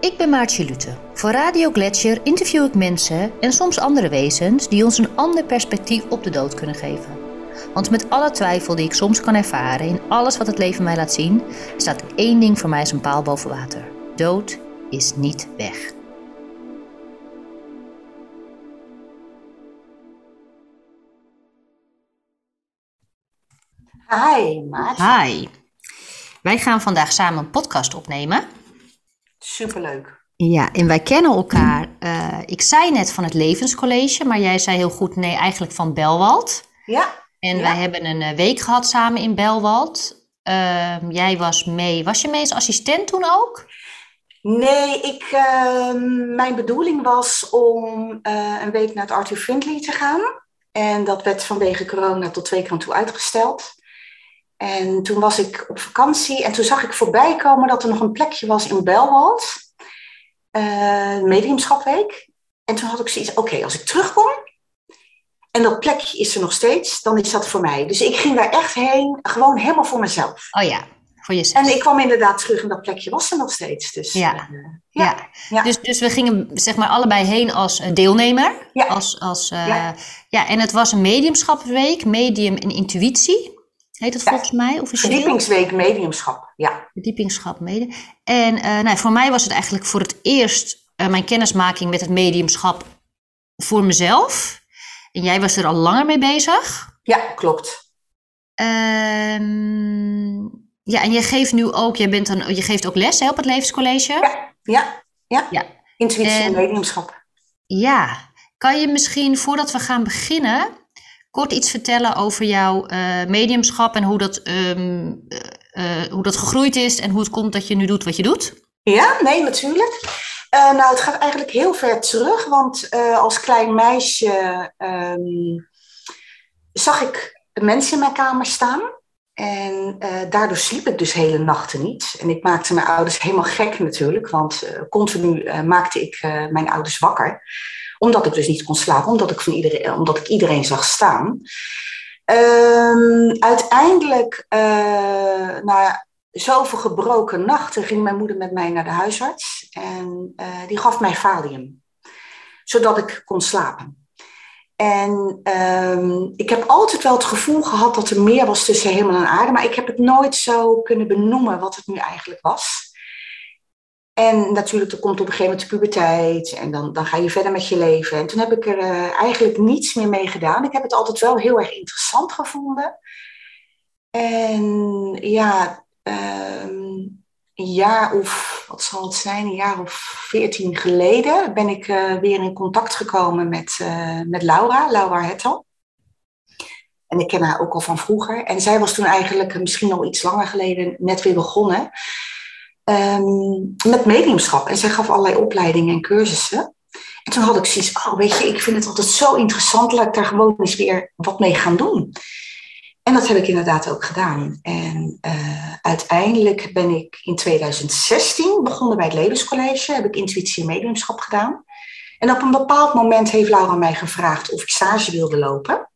Ik ben Maartje Lute. Voor Radio Gletscher interview ik mensen en soms andere wezens die ons een ander perspectief op de dood kunnen geven. Want met alle twijfel die ik soms kan ervaren in alles wat het leven mij laat zien, staat één ding voor mij als een paal boven water. Dood is niet weg. Hi, Maartje. Hi. Wij gaan vandaag samen een podcast opnemen. Superleuk. Ja, en wij kennen elkaar. eh, ik zei net van het Levenscollege, maar jij zei heel goed nee, eigenlijk van Belwald. Ja, En Ja. wij hebben een eh, week gehad samen in Belwald. Ehm, jij was mee. Was je mee als assistent toen ook? nee, ik, ehm, mijn bedoeling was om eh, een week naar het Arthur Findlay te gaan. En dat werd vanwege corona tot twee keer aan toe uitgesteld. En toen was ik op vakantie en toen zag ik voorbij komen dat er nog een plekje was in Belwald. eh mediumschapweek. En toen had ik zoiets, oké, als ik terugkom en dat plekje is er nog steeds, dan is dat voor mij. Dus ik ging daar echt heen, gewoon helemaal voor mezelf. Oh ja, voor jezelf. En ik kwam inderdaad terug en dat plekje was er nog steeds. Dus, Ja. eh, ja. ja. Ja. Dus, dus we gingen zeg maar allebei heen als eh, deelnemer. Ja. Als, als, Ja. ja. en het was een mediumschapweek, medium en intuïtie. Heet het Ja. volgens mij officieel? Verdiepingsweek mediumschap, ja. Verdiepingsschap mede. En eh, nou, voor mij was het eigenlijk voor het eerst eh, mijn kennismaking met het mediumschap voor mezelf. En jij was er al langer mee bezig. Ja, klopt. Ehm, ja, en je geeft nu ook, jij bent dan, je geeft ook les hè, op het Levenscollege. Ja, ja, ja. Ja. Intuïtie en En- mediumschap. Ja, kan je misschien voordat we gaan beginnen kort iets vertellen over jouw eh, mediumschap en hoe dat, ehm, eh, eh, hoe dat gegroeid is en hoe het komt dat je nu doet wat je doet? Ja, nee, natuurlijk. Nou, het gaat eigenlijk heel ver terug, want als klein meisje ehm, zag ik mensen in mijn kamer staan. En daardoor sliep ik dus hele nachten niet. En ik maakte mijn ouders helemaal gek natuurlijk, want continu maakte ik mijn ouders wakker. Omdat ik dus niet kon slapen, omdat ik, van iedereen, omdat ik iedereen zag staan. Ehm, uiteindelijk, eh, na zoveel gebroken nachten, ging mijn moeder met mij naar de huisarts. En eh, die gaf mij Valium, zodat ik kon slapen. En ehm, ik heb altijd wel het gevoel gehad dat er meer was tussen hemel en aarde, maar ik heb het nooit zo kunnen benoemen wat het nu eigenlijk was. En natuurlijk, er komt op een gegeven moment de puberteit en dan, dan ga je verder met je leven. En toen heb ik er eh, eigenlijk niets meer mee gedaan. Ik heb het altijd wel heel erg interessant gevonden. En ja, ehm, een jaar of, wat zal het zijn, een jaar of veertien geleden ben ik eh, weer in contact gekomen met, eh, met Laura, Laura Hettel. En ik ken haar ook al van vroeger. En zij was toen eigenlijk misschien al iets langer geleden net weer begonnen ehm, met mediumschap. En zij gaf allerlei opleidingen en cursussen. En toen had ik zoiets, oh weet je, ik vind het altijd zo interessant, laat ik daar gewoon eens weer wat mee gaan doen. En dat heb ik inderdaad ook gedaan. En eh, uiteindelijk ben ik in 2016 begonnen bij het Levenscollege, heb ik intuïtie en mediumschap gedaan. En op een bepaald moment heeft Laura mij gevraagd of ik stage wilde lopen.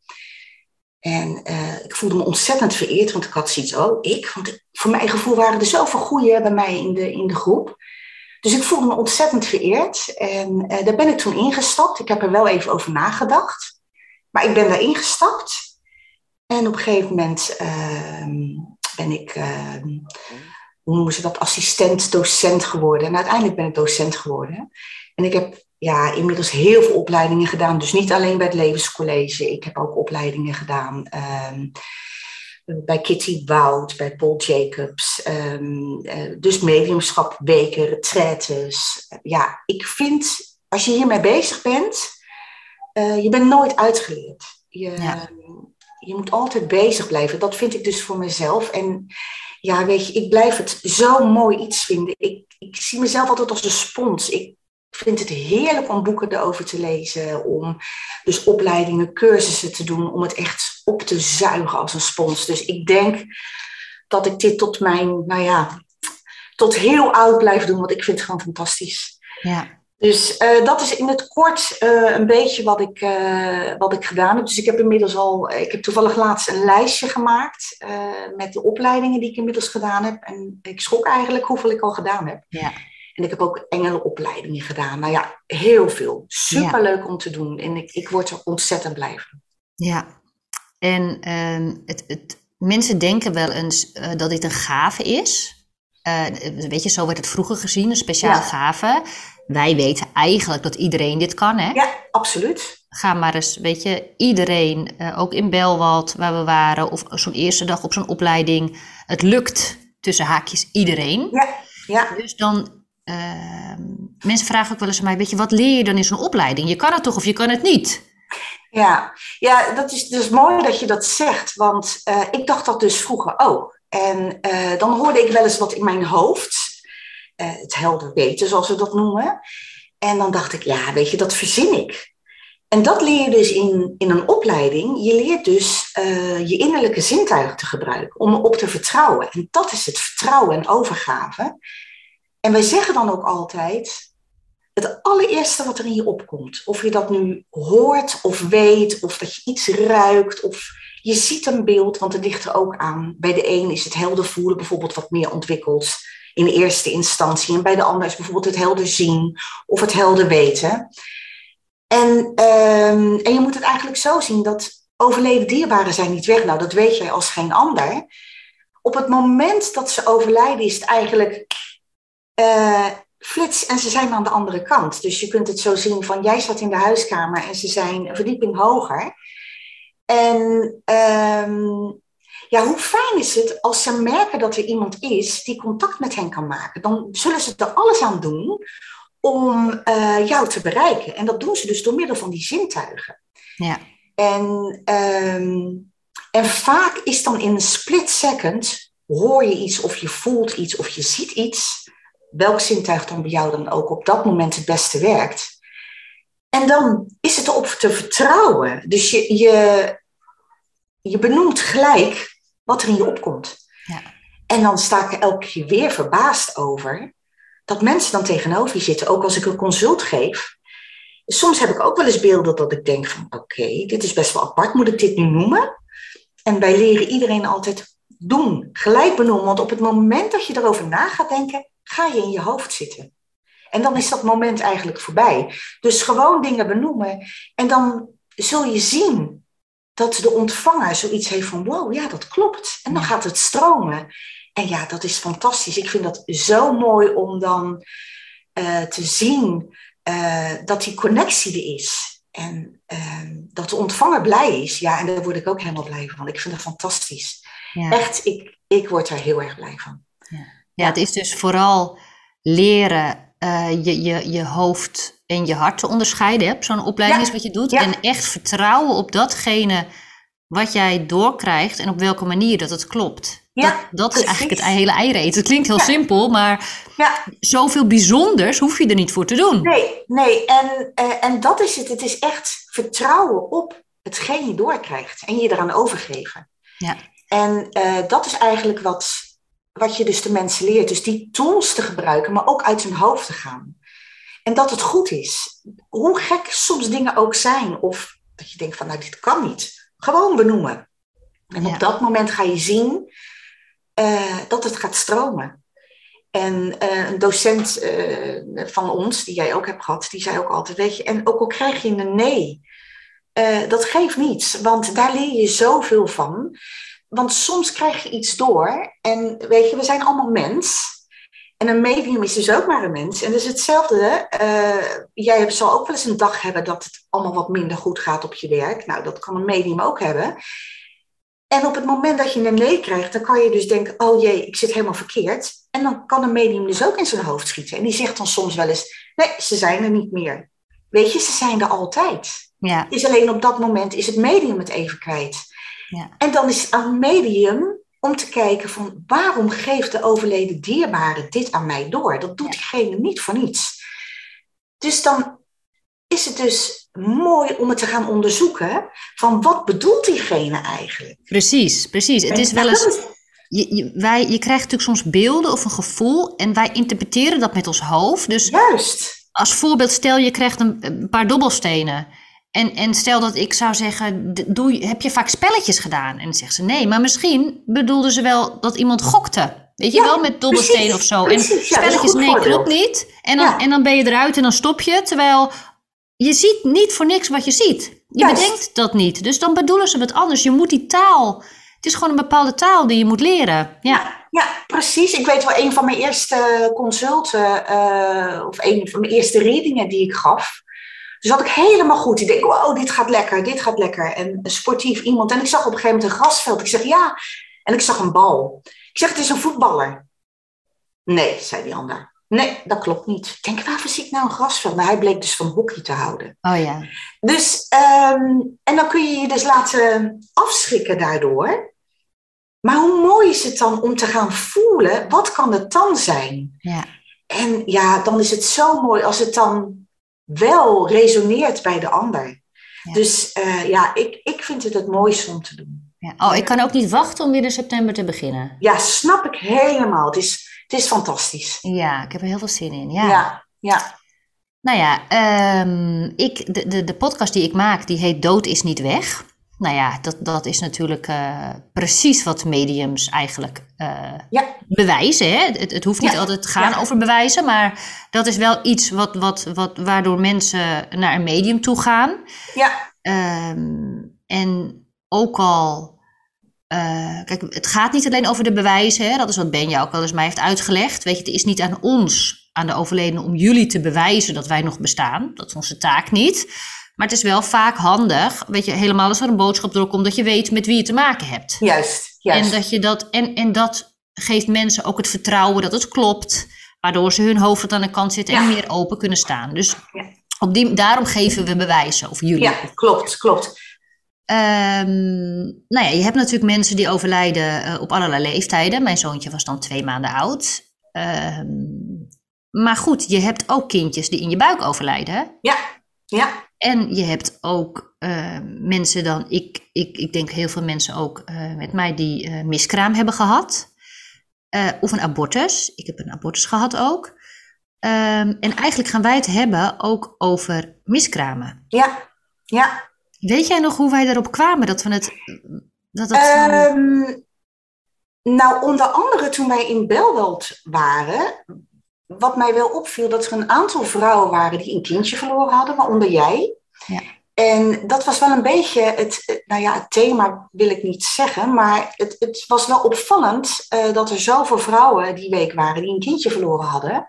En eh, ik voelde me ontzettend vereerd, want ik had zoiets, oh, ik? Want voor mijn gevoel waren er zoveel goeie bij mij in de, in de groep. Dus ik voelde me ontzettend vereerd. En eh, daar ben ik toen ingestapt. Ik heb er wel even over nagedacht. Maar ik ben daar ingestapt. En op een gegeven moment ehm, ben ik, ehm, hoe noemen ze dat, assistent-docent geworden. En uiteindelijk ben ik docent geworden. En ik heb ja, inmiddels heel veel opleidingen gedaan. Dus niet alleen bij het Levenscollege. Ik heb ook opleidingen gedaan ehm, bij Kitty Wout, bij Paul Jacobs. ehm, eh, dus mediumschap, weken, retraites. ja, ik vind, als je hiermee bezig bent, eh, je bent nooit uitgeleerd. Je, Ja. je moet altijd bezig blijven. Dat vind ik dus voor mezelf. En ja, weet je, ik blijf het zo mooi iets vinden. Ik, ik zie mezelf altijd als een spons. Ik vind het heerlijk om boeken erover te lezen, om dus opleidingen, cursussen te doen, om het echt op te zuigen als een spons. Dus ik denk dat ik dit tot mijn, nou ja, tot heel oud blijf doen, want ik vind het gewoon fantastisch. Ja. Dus eh, dat is in het kort eh, een beetje wat ik, eh, wat ik gedaan heb. Dus ik heb inmiddels al, ik heb toevallig laatst een lijstje gemaakt met de opleidingen die ik inmiddels gedaan heb. En ik schrok eigenlijk hoeveel ik al gedaan heb. Ja. En ik heb ook engelenopleidingen gedaan. Nou ja, heel veel. Superleuk om te doen. En ik, ik word er ontzettend blij van. Ja, en ehm, het, het, mensen denken wel eens uh, dat dit een gave is. Uh, weet je, zo werd het vroeger gezien, een speciale gave. Wij weten eigenlijk dat iedereen dit kan, hè? Ja, absoluut. Ga maar eens, weet je, iedereen, uh, ook in Belwald waar we waren, of zo'n eerste dag op zo'n opleiding. Het lukt tussen haakjes iedereen. Ja, ja. Dus dan, uh, mensen vragen ook wel eens aan mij, weet je, wat leer je dan in zo'n opleiding? Je kan het toch of je kan het niet? Ja, ja dat is dus mooi dat je dat zegt, want uh, ik dacht dat dus vroeger ook. En uh, dan hoorde ik wel eens wat in mijn hoofd, uh, het helder weten zoals we dat noemen. En dan dacht ik, ja, weet je, dat verzin ik. En dat leer je dus in, in een opleiding. Je leert dus je innerlijke zintuigen te gebruiken om erop te vertrouwen. En dat is het vertrouwen en overgave. En wij zeggen dan ook altijd, het allereerste wat er in je opkomt, of je dat nu hoort of weet, of dat je iets ruikt, of je ziet een beeld, want het ligt er ook aan. Bij de een is het helder voelen bijvoorbeeld wat meer ontwikkeld in eerste instantie, en bij de ander is bijvoorbeeld het helder zien of het helder weten. En, um, en je moet het eigenlijk zo zien dat overleden dierbaren zijn niet weg. Nou, dat weet jij als geen ander. Op het moment dat ze overlijden is het eigenlijk uh, flits en ze zijn aan de andere kant. Dus je kunt het zo zien van jij zat in de huiskamer en ze zijn een verdieping hoger. En um, ja, hoe fijn is het als ze merken dat er iemand is die contact met hen kan maken? Dan zullen ze er alles aan doen om uh, jou te bereiken. En dat doen ze dus door middel van die zintuigen. Ja. En, um, en vaak is dan in een split second, hoor je iets of je voelt iets of je ziet iets, welk zintuig dan bij jou dan ook op dat moment het beste werkt. En dan is het erop te vertrouwen. Dus je, je, je benoemt gelijk wat er in je opkomt. Ja. En dan sta ik er elke keer weer verbaasd over dat mensen dan tegenover je zitten, ook als ik een consult geef. Soms heb ik ook wel eens beelden dat ik denk van oké, okay, dit is best wel apart, moet ik dit nu noemen? En wij leren iedereen altijd doen, gelijk benoemen, want op het moment dat je erover na gaat denken, ga je in je hoofd zitten. En dan is dat moment eigenlijk voorbij. Dus gewoon dingen benoemen en dan zul je zien dat de ontvanger zoiets heeft van wow, ja, dat klopt. En dan gaat het stromen. En ja, dat is fantastisch. Ik vind dat zo mooi om dan uh, te zien uh, dat die connectie er is. En uh, dat de ontvanger blij is. Ja, en daar word ik ook helemaal blij van. Ik vind dat fantastisch. Ja. Echt, ik, ik word daar heel erg blij van. Ja, het is dus vooral leren uh, je, je, je hoofd en je hart te onderscheiden. Hè? Zo'n opleiding ja. is wat je doet. En echt vertrouwen op datgene wat jij doorkrijgt en op welke manier dat het klopt. Ja, dat, dat is eigenlijk het hele eireet. Het klinkt heel ja. simpel, maar ja. zoveel bijzonders hoef je er niet voor te doen. Nee, nee. En, uh, en dat is het. Het is echt vertrouwen op hetgeen je doorkrijgt en je eraan overgeven. Ja. En uh, dat is eigenlijk wat, wat je dus de mensen leert. Dus die tools te gebruiken, maar ook uit hun hoofd te gaan. En dat het goed is. Hoe gek soms dingen ook zijn. Of dat je denkt van, nou, dit kan niet. Gewoon benoemen. En ja. op dat moment ga je zien uh, dat het gaat stromen. En uh, een docent uh, van ons, die jij ook hebt gehad, die zei ook altijd, weet je, en ook al krijg je een nee, dat geeft niets, want daar leer je zoveel van. Want soms krijg je iets door en weet je, we zijn allemaal mens. En een medium is dus ook maar een mens. En dus hetzelfde, jij zal ook wel eens een dag hebben dat het allemaal wat minder goed gaat op je werk. Nou, dat kan een medium ook hebben. En op het moment dat je een nee krijgt, dan kan je dus denken, oh jee, ik zit helemaal verkeerd. En dan kan een medium dus ook in zijn hoofd schieten. En die zegt dan soms wel eens, nee, ze zijn er niet meer. Weet je, ze zijn er altijd. Ja. Is alleen op dat moment is het medium het even kwijt. Ja. En dan is het aan medium om te kijken van waarom geeft de overleden dierbare dit aan mij door? Dat doet diegene niet voor niets. Dus dan is het dus mooi om het te gaan onderzoeken van wat bedoelt diegene eigenlijk? Precies, precies. Het is wel eens. Je, je, wij, je krijgt natuurlijk soms beelden of een gevoel en wij interpreteren dat met ons hoofd. Dus Juist. als voorbeeld, stel je krijgt een, een paar dobbelstenen. En, en stel dat ik zou zeggen, doe, heb je vaak spelletjes gedaan? En dan zegt ze nee, maar misschien bedoelde ze wel dat iemand gokte. Weet je wel, met dobbelsteen of zo. Precies, en spelletjes, nee, klopt niet. En dan, Ja. en dan ben je eruit en dan stop je. Terwijl je ziet niet voor niks wat je ziet. Je Juist. bedenkt dat niet. Dus dan bedoelen ze wat anders. Je moet die taal... Het is gewoon een bepaalde taal die je moet leren. Ja, Ja, precies. Ik weet wel, een van mijn eerste consulten, eh, of een van mijn eerste readingen die ik gaf. Dus had ik helemaal goed. Ik denk, wow, dit gaat lekker, dit gaat lekker. En een sportief iemand. En ik zag op een gegeven moment een grasveld. Ik zeg, ja. En ik zag een bal. Ik zeg, het is een voetballer. Nee, zei die ander. Nee, dat klopt niet. Ik denk, waarvoor zie ik nou een grasveld? Maar hij bleek dus van hockey te houden. oh ja. Dus, ehm, en dan kun je je dus laten afschrikken daardoor. Maar hoe mooi is het dan om te gaan voelen, wat kan het dan zijn? ja. En ja, dan is het zo mooi als het dan wel resoneert bij de ander. Ja. Dus eh, ja, ik, ik vind het het mooiste om te doen. ja. Oh, ik kan ook niet wachten om weer in september te beginnen. Ja, snap ik helemaal. Het is, het is fantastisch. Ja, ik heb er heel veel zin in. Ja, Ja. ja. Nou ja, ehm, ik, de, de, de podcast die ik maak, die heet Dood is niet weg. Nou ja, dat, dat is natuurlijk eh, precies wat mediums eigenlijk eh, Ja. bewijzen. Hè? Het, het hoeft niet Ja. altijd te gaan Ja. over bewijzen, maar dat is wel iets wat, wat, wat, waardoor mensen naar een medium toe gaan. ja. Ehm, en ook al, eh, kijk, het gaat niet alleen over de bewijzen, hè? dat is wat Benja ook wel eens mij heeft uitgelegd. Weet je, het is niet aan ons, aan de overledene, om jullie te bewijzen dat wij nog bestaan. Dat is onze taak niet. Maar het is wel vaak handig, weet je, helemaal als er een boodschap doorkomt, dat je weet met wie je te maken hebt. Juist, juist. En dat, je dat, en, en dat geeft mensen ook het vertrouwen dat het klopt, waardoor ze hun hoofd wat aan de kant zitten en Ja. meer open kunnen staan. Dus Ja. op die, daarom geven we bewijzen, of jullie. Ja, klopt, klopt. Ehm, nou ja, je hebt natuurlijk mensen die overlijden eh, op allerlei leeftijden. Mijn zoontje was dan twee maanden oud. Ehm, maar goed, je hebt ook kindjes die in je buik overlijden. hè? Ja, ja, En je hebt ook eh, mensen dan, ik, ik, ik denk heel veel mensen ook eh, met mij die eh, miskraam hebben gehad. Eh, of een abortus. Ik heb een abortus gehad ook. Ehm, en eigenlijk gaan wij het hebben ook over miskramen. ja, ja. Weet jij nog hoe wij erop kwamen dat we het. Dat het Ehm, nou, onder andere toen wij in Belweld waren, wat mij wel opviel, dat er een aantal vrouwen waren die een kindje verloren hadden, waaronder jij. Ja. En dat was wel een beetje het, nou ja, het thema wil ik niet zeggen, maar het, het was wel opvallend eh, dat er zoveel vrouwen die week waren die een kindje verloren hadden.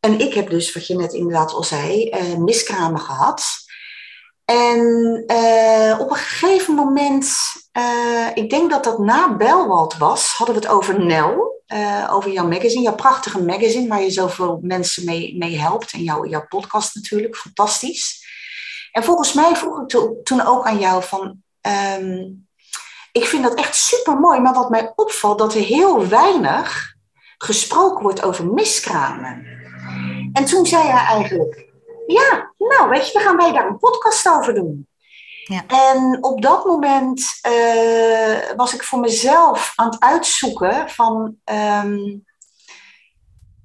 En ik heb dus, wat je net inderdaad al zei, eh, miskramen gehad. En eh, op een gegeven moment, ik denk dat dat na Belwald was, hadden we het over Nel, eh, over jouw magazine, jouw prachtige magazine, waar je zoveel mensen mee, mee helpt. En jouw, jouw podcast natuurlijk, fantastisch. En volgens mij vroeg ik to- toen ook aan jou van, ehm, ik vind dat echt super mooi, maar wat mij opvalt, dat er heel weinig gesproken wordt over miskramen. En toen zei hij eigenlijk, ja, nou weet je, dan gaan wij daar een podcast over doen. Ja. En op dat moment eh, was ik voor mezelf aan het uitzoeken van ehm,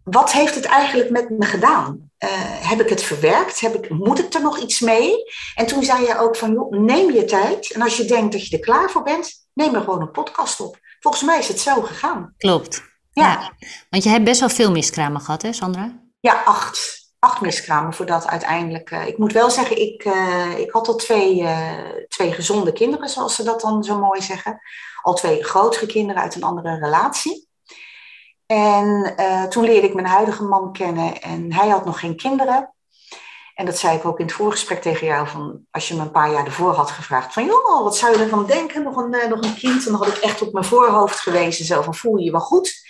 wat heeft het eigenlijk met me gedaan? Eh, heb ik het verwerkt? Heb ik, moet ik er nog iets mee? En toen zei je ook van, joh, neem je tijd. En als je denkt dat je er klaar voor bent, neem er gewoon een podcast op. Volgens mij is het zo gegaan. Klopt. Ja, Ja. Want je hebt best wel veel miskramen gehad, hè, Sandra? Ja, acht. Acht miskramen voordat uiteindelijk. eh, ik moet wel zeggen, ik, eh, ik had al twee, eh, twee gezonde kinderen, zoals ze dat dan zo mooi zeggen. Al twee grotere kinderen uit een andere relatie. En toen leerde ik mijn huidige man kennen en hij had nog geen kinderen. En dat zei ik ook in het voorgesprek tegen jou, van als je me een paar jaar ervoor had gevraagd van, joh, wat zou je ervan denken, nog een, nog een kind? Dan had ik echt op mijn voorhoofd gewezen, zo voel je je wel goed?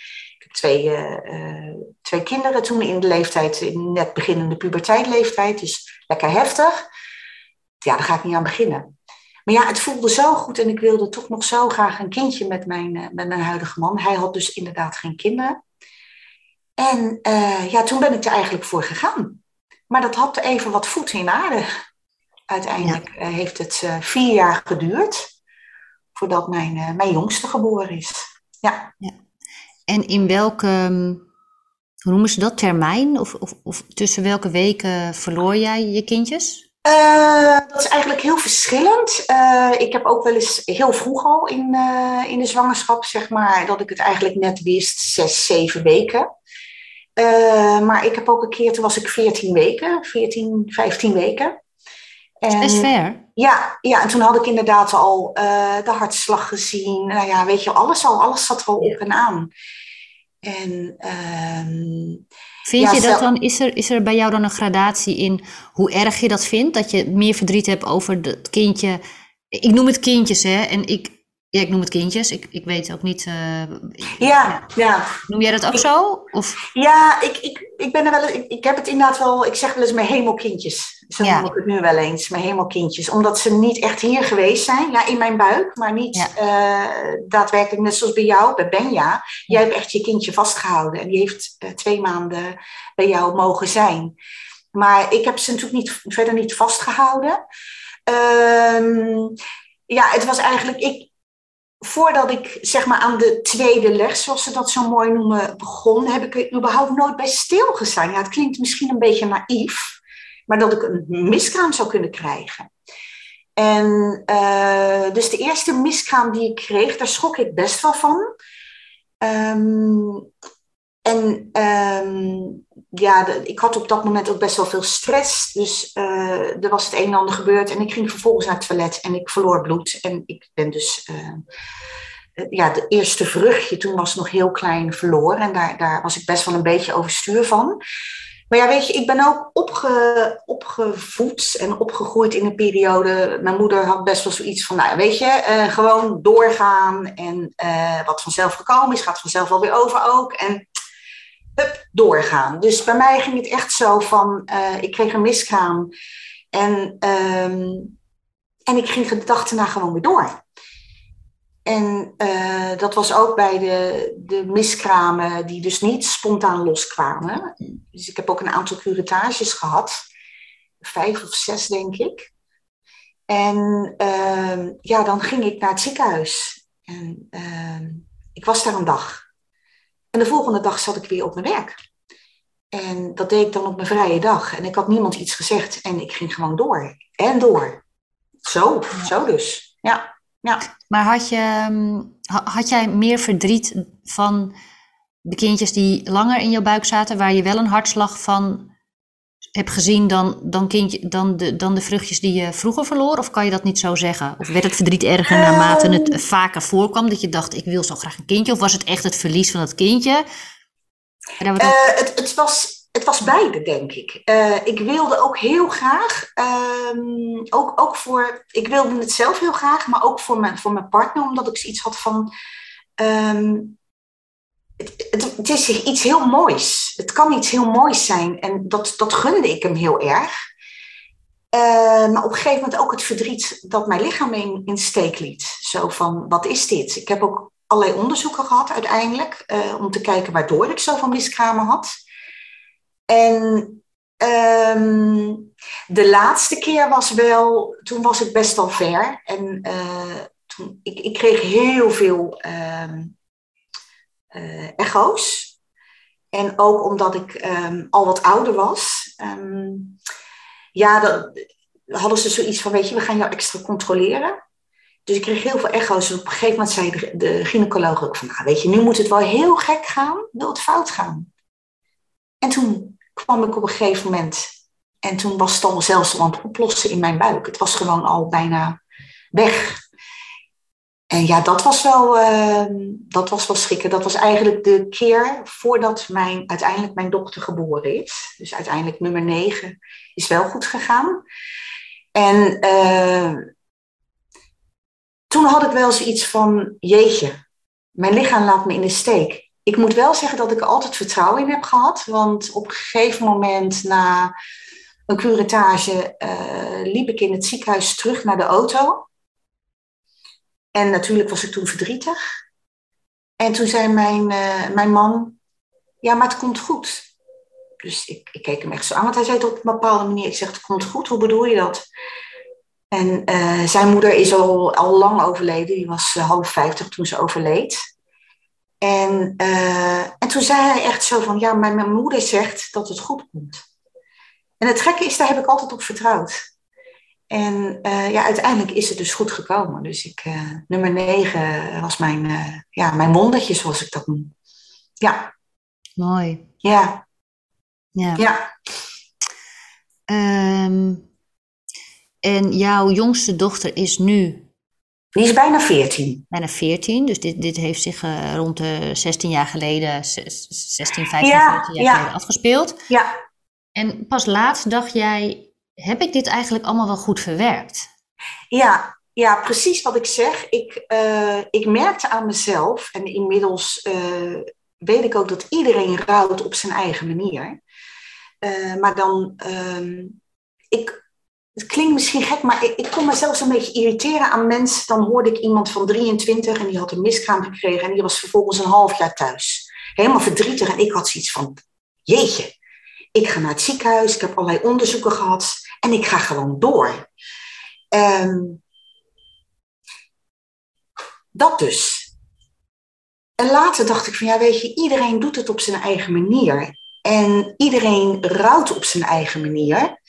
Twee, eh, eh, twee kinderen toen in de leeftijd, in net beginnende puberteitleeftijd, dus lekker heftig. Ja, daar ga ik niet aan beginnen. Maar ja, het voelde zo goed en ik wilde toch nog zo graag een kindje met mijn, eh, met mijn huidige man. Hij had dus inderdaad geen kinderen. En ja, toen ben ik er eigenlijk voor gegaan. Maar dat had even wat voeten in aarde. Uiteindelijk heeft het vier jaar geduurd voordat mijn, mijn jongste geboren is. Ja. En in welke, hm, hoe noemen ze dat, termijn? Of, of, of tussen welke weken verloor jij je kindjes? Uh, dat is eigenlijk heel verschillend. Uh, ik heb ook wel eens heel vroeg al in, uh, in de zwangerschap, zeg maar, dat ik het eigenlijk net wist, zes, zeven weken. maar ik heb ook een keer, toen was ik 14 weken, 14, 15 weken. En, is ver. Ja, ja, en toen had ik inderdaad al de hartslag gezien. Nou ja, weet je, alles al, alles zat er al op en aan. En ehm, Vind je dat dan, is er, is er bij jou dan een gradatie in hoe erg je dat vindt? Dat je meer verdriet hebt over het kindje. Ik noem het kindjes, hè? En ik, ja, ik noem het kindjes. Ik, ik weet ook niet. Uh, ja, ja. Noem jij dat ook zo? Of? Ja, ik, ik, ik ben er wel. Ik, ik heb het inderdaad wel. Ik zeg wel eens mijn hemelkindjes. Zo ja. noem ik het nu wel eens. Mijn hemelkindjes. Omdat ze niet echt hier geweest zijn. Ja, in mijn buik. Maar niet uh, daadwerkelijk net zoals bij jou, bij Benja. Jij hebt echt je kindje vastgehouden. En die heeft uh, twee maanden bij jou mogen zijn. Maar ik heb ze natuurlijk niet, verder niet vastgehouden. Um, ja, het was eigenlijk. Ik, voordat ik zeg maar aan de tweede les, zoals ze dat zo mooi noemen, begon, heb ik er überhaupt nooit bij stilgestaan. Ja, het klinkt misschien een beetje naïef, maar dat ik een miskraam zou kunnen krijgen. En uh, dus de eerste miskraam die ik kreeg, daar schrok ik best wel van. Um, en um, ja, ik had op dat moment ook best wel veel stress. Dus uh, er was het een en ander gebeurd. En ik ging vervolgens naar het toilet en ik verloor bloed. En ik ben dus, uh, ja, de eerste vruchtje, toen was nog heel klein, verloren. En daar, daar was ik best wel een beetje overstuur van. Maar ja, weet je, ik ben ook opge, opgevoed en opgegroeid in een periode. Mijn moeder had best wel zoiets van, nou weet je, gewoon doorgaan. En wat vanzelf gekomen is, gaat vanzelf wel weer over ook. En hup, doorgaan. Dus bij mij ging het echt zo van, uh, ik kreeg een miskraam en, um, en ik ging de dag gewoon weer door. En uh, dat was ook bij de, de miskramen die dus niet spontaan loskwamen. Dus ik heb ook een aantal curatages gehad. Vijf of zes, denk ik. En uh, ja, dan ging ik naar het ziekenhuis. En uh, ik was daar een dag. En de volgende dag zat ik weer op mijn werk. En dat deed ik dan op mijn vrije dag. En ik had niemand iets gezegd en ik ging gewoon door. En door. Zo, zo dus. Ja. ja. Maar had, je, ehm, had jij meer verdriet van de kindjes die langer in jouw buik zaten, waar je wel een hartslag van heb gezien dan, dan, kindje, dan, de, dan de vruchtjes die je vroeger verloor? Of kan je dat niet zo zeggen? Of werd het verdriet erger naarmate het ehm. vaker voorkwam? Dat je dacht, ik wil zo graag een kindje? Of was het echt het verlies van het kindje? Uh, het, het, was, het was beide, denk ik. Uh, ik wilde ook heel graag, um, ook, ook voor, ik wilde het zelf heel graag, maar ook voor mijn, voor mijn partner, omdat ik zoiets had van, um, het, is iets heel moois. Het kan iets heel moois zijn. En dat, dat gunde ik hem heel erg. Uh, maar op een gegeven moment ook het verdriet dat mijn lichaam in, steek liet. Zo van, wat is dit? Ik heb ook allerlei onderzoeken gehad uiteindelijk. Uh, om te kijken waardoor ik zoveel miskramen had. En um, de laatste keer was wel, toen was ik best wel ver. En uh, toen, ik, ik kreeg heel veel uh, echo's. En ook omdat ik um, al wat ouder was. Um, ja, dat, hadden ze zoiets van, weet je, we gaan jou extra controleren. Dus ik kreeg heel veel echo's. En op een gegeven moment zei de, gynaecoloog ook van, nou, weet je, nu moet het wel heel gek gaan, wil het fout gaan. En toen kwam ik op een gegeven moment, en toen was het al zelfs aan het oplossen in mijn buik. Het was gewoon al bijna weg. En ja, dat was wel, uh, dat was wel schrikken. Dat was eigenlijk de keer voordat mijn, uiteindelijk mijn dochter geboren is. Dus uiteindelijk nummer 9 is wel goed gegaan. En uh, toen had ik wel zoiets van, jeetje, mijn lichaam laat me in de steek. Ik moet wel zeggen dat ik er altijd vertrouwen in heb gehad. Want op een gegeven moment na een curettage uh, liep ik in het ziekenhuis terug naar de auto. En natuurlijk was ik toen verdrietig. En toen zei mijn, uh, mijn man, ja, maar het komt goed. Dus ik, ik, keek hem echt zo aan, want hij zei het op een bepaalde manier. Ik zeg, het komt goed, hoe bedoel je dat? En uh, zijn moeder is al, al lang overleden, die was uh, half vijftig toen ze overleed. En, en toen zei hij echt zo van, ja, mijn, mijn moeder zegt dat het goed komt. En het gekke is, daar heb ik altijd op vertrouwd. En uh, ja, uiteindelijk is het dus goed gekomen. Dus ik, uh, nummer negen was mijn, uh, ja, mijn wondertje, zoals ik dat noem. Ja. Mooi. Ja. Ja. Ja. Um, en jouw jongste dochter is nu? Die is bijna 14. Bijna 14, dus dit, dit heeft zich rond de 16 jaar geleden, 16, 15, Ja, 14 jaar ja. geleden afgespeeld. Ja, En pas laatst dacht jij, heb ik dit eigenlijk allemaal wel goed verwerkt? ja, ja, precies wat ik zeg. Ik, eh, ik merkte aan mezelf, en inmiddels eh, weet ik ook dat iedereen rouwt op zijn eigen manier. Eh, maar dan, ehm, ik, het klinkt misschien gek, maar ik, ik kon mezelf een beetje irriteren aan mensen. Dan hoorde ik iemand van 23 en die had een miskraam gekregen en die was vervolgens een half jaar thuis. Helemaal verdrietig en ik had zoiets van, jeetje, ik ga naar het ziekenhuis, ik heb allerlei onderzoeken gehad en ik ga gewoon door. Ehm, dat dus. En later dacht ik van ja, weet je, iedereen doet het op zijn eigen manier. En iedereen rouwt op zijn eigen manier.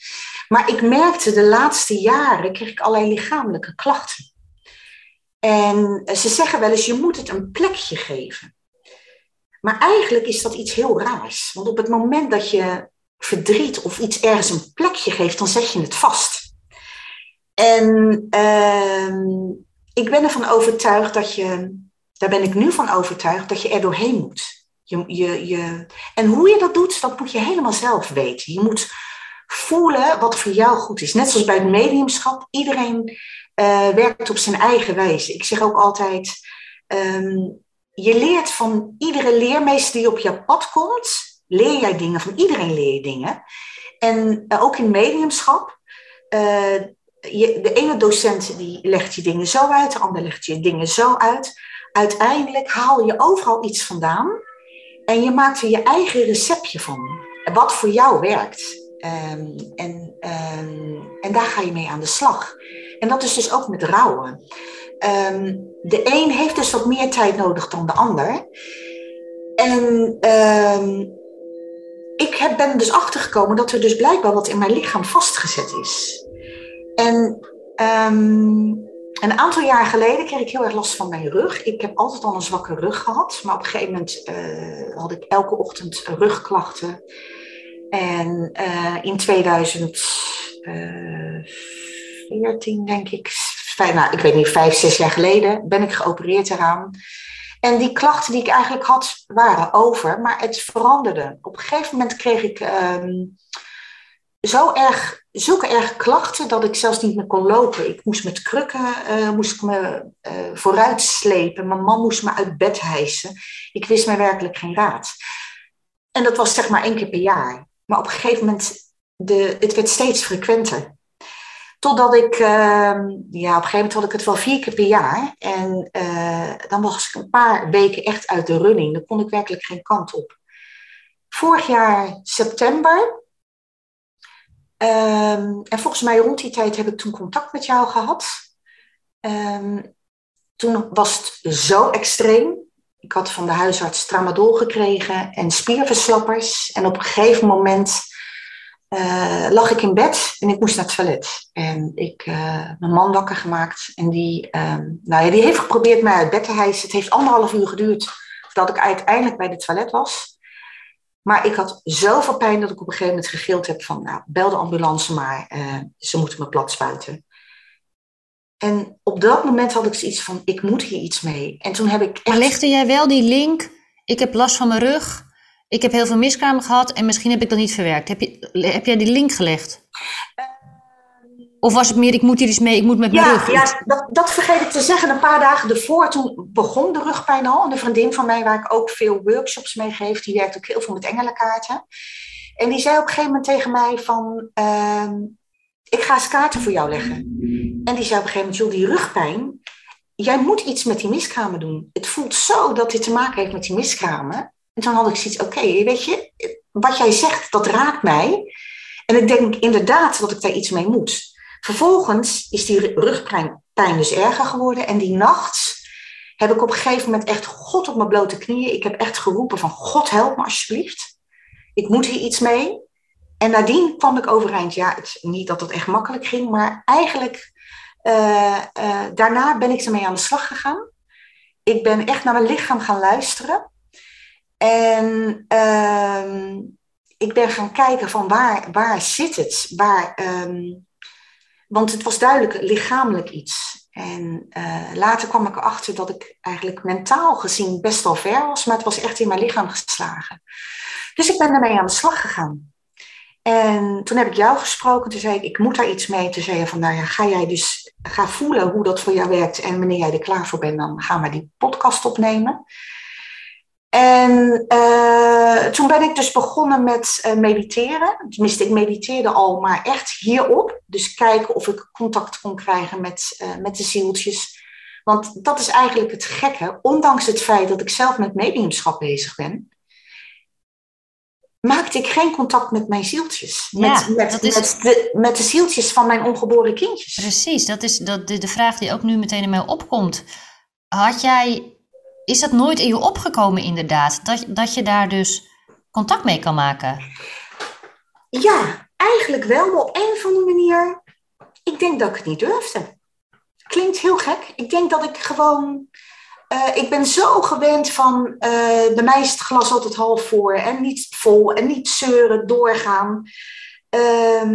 Maar ik merkte de laatste jaren, kreeg ik allerlei lichamelijke klachten. En ze zeggen wel eens, je moet het een plekje geven. Maar eigenlijk is dat iets heel raars. Want op het moment dat je verdriet of iets ergens een plekje geeft, dan zet je het vast. En ehm, ik ben ervan overtuigd dat je, daar ben ik nu van overtuigd, dat je er doorheen moet. Je, je, je, en hoe je dat doet, dat moet je helemaal zelf weten. Je moet voelen wat voor jou goed is. Net zoals bij het mediumschap, iedereen eh, werkt op zijn eigen wijze. Ik zeg ook altijd, ehm, je leert van iedere leermeester die op jouw pad komt, leer jij dingen. Van iedereen leer je dingen. En uh, ook in mediumschap, uh, je, de ene docent die legt je dingen zo uit, de ander legt je dingen zo uit. Uiteindelijk haal je overal iets vandaan en je maakt er je eigen receptje van. Wat voor jou werkt. Um, en, um, en daar ga je mee aan de slag. En dat is dus ook met rouwen. Um, de een heeft dus wat meer tijd nodig dan de ander. En ik heb, ben dus achtergekomen dat er dus blijkbaar wat in mijn lichaam vastgezet is. En een aantal jaar geleden kreeg ik heel erg last van mijn rug. Ik heb altijd al een zwakke rug gehad. Maar op een gegeven moment uh, had ik elke ochtend rugklachten. En uh, in 2014, denk ik, vijf, nou, ik weet niet, vijf, zes jaar geleden, ben ik geopereerd eraan. En die klachten die ik eigenlijk had, waren over, maar het veranderde. Op een gegeven moment kreeg ik um, zo erg, zulke erg klachten dat ik zelfs niet meer kon lopen. Ik moest met krukken uh, moest ik me uh, vooruit slepen. Mijn man moest me uit bed hijsen. Ik wist mij werkelijk geen raad. En dat was zeg maar één keer per jaar. Maar op een gegeven moment, de, het werd steeds frequenter. Totdat ik, uh, ja, op een gegeven moment had ik het wel vier keer per jaar. En uh, dan was ik een paar weken echt uit de running. Dan kon ik werkelijk geen kant op. Vorig jaar september. Um, en volgens mij rond die tijd heb ik toen contact met jou gehad. Um, toen was het zo extreem. Ik had van de huisarts tramadol gekregen en spierverslappers. En op een gegeven moment uh, lag ik in bed en ik moest naar het toilet. En ik uh, mijn man wakker gemaakt. En die, um, nou ja, die heeft geprobeerd mij uit bed te hijsen. Het heeft anderhalf uur geduurd voordat ik uiteindelijk bij de toilet was. Maar ik had zoveel pijn dat ik op een gegeven moment gegild heb van... Nou, bel de ambulance maar, uh, ze moeten me plat spuiten. En op dat moment had ik zoiets van, ik moet hier iets mee. En toen heb ik echt... Maar legde jij wel die link, ik heb last van mijn rug, ik heb heel veel miskramen gehad en misschien heb ik dat niet verwerkt. Heb, je, heb jij die link gelegd? Of was het meer, ik moet hier iets mee, ik moet met mijn ja, rug? Ja, dat, dat vergeet ik te zeggen. Een paar dagen ervoor, toen begon de rugpijn al. En een vriendin van mij, waar ik ook veel workshops mee geef, die werkt ook heel veel met engelenkaarten. En die zei op een gegeven moment tegen mij van, uh, ik ga eens kaarten voor jou leggen. En die zei op een gegeven moment, joh, die rugpijn, jij moet iets met die miskramen doen. Het voelt zo dat dit te maken heeft met die miskramen. En toen had ik zoiets, oké, weet je, wat jij zegt, dat raakt mij. En ik denk inderdaad dat ik daar iets mee moet. Vervolgens is die rugpijn dus erger geworden. En die nacht heb ik op een gegeven moment echt God op mijn blote knieën. Ik heb echt geroepen van God help me alsjeblieft. Ik moet hier iets mee. en nadien kwam ik overeind. Ja, het, niet dat het echt makkelijk ging, maar eigenlijk uh, daarna ben ik ermee aan de slag gegaan. Ik ben echt naar mijn lichaam gaan luisteren. En ehm, ik ben gaan kijken van waar, waar zit het? Waar, ehm, want het was duidelijk lichamelijk iets. En uh, later kwam ik erachter dat ik eigenlijk mentaal gezien best wel ver was, maar het was echt in mijn lichaam geslagen. Dus ik ben daarmee aan de slag gegaan. En toen heb ik jou gesproken, toen zei ik, ik moet daar iets mee. Toen zei je van, nou ja, ga jij dus, ga voelen hoe dat voor jou werkt. En wanneer jij er klaar voor bent, dan gaan we die podcast opnemen. En uh, toen ben ik dus begonnen met uh, mediteren. Tenminste, ik mediteerde al, maar echt hierop. Dus kijken of ik contact kon krijgen met, uh, met de zieltjes. Want dat is eigenlijk het gekke. Ondanks het feit dat ik zelf met mediumschap bezig ben, maakte ik geen contact met mijn zieltjes. Met, met, is... met, de, met de zieltjes van mijn ongeboren kindjes. Precies, dat is dat, de, de vraag die ook nu meteen in mij opkomt. Had jij is dat nooit in je opgekomen inderdaad? Dat, dat je daar dus contact mee kan maken? Ja, eigenlijk wel, maar op een of andere manier. Ik denk dat ik het niet durfde. Klinkt heel gek. Ik denk dat ik gewoon. Uh, ik ben zo gewend van. Uh, bij mij is het glas altijd half voor en niet vol en niet zeuren, doorgaan. Uh,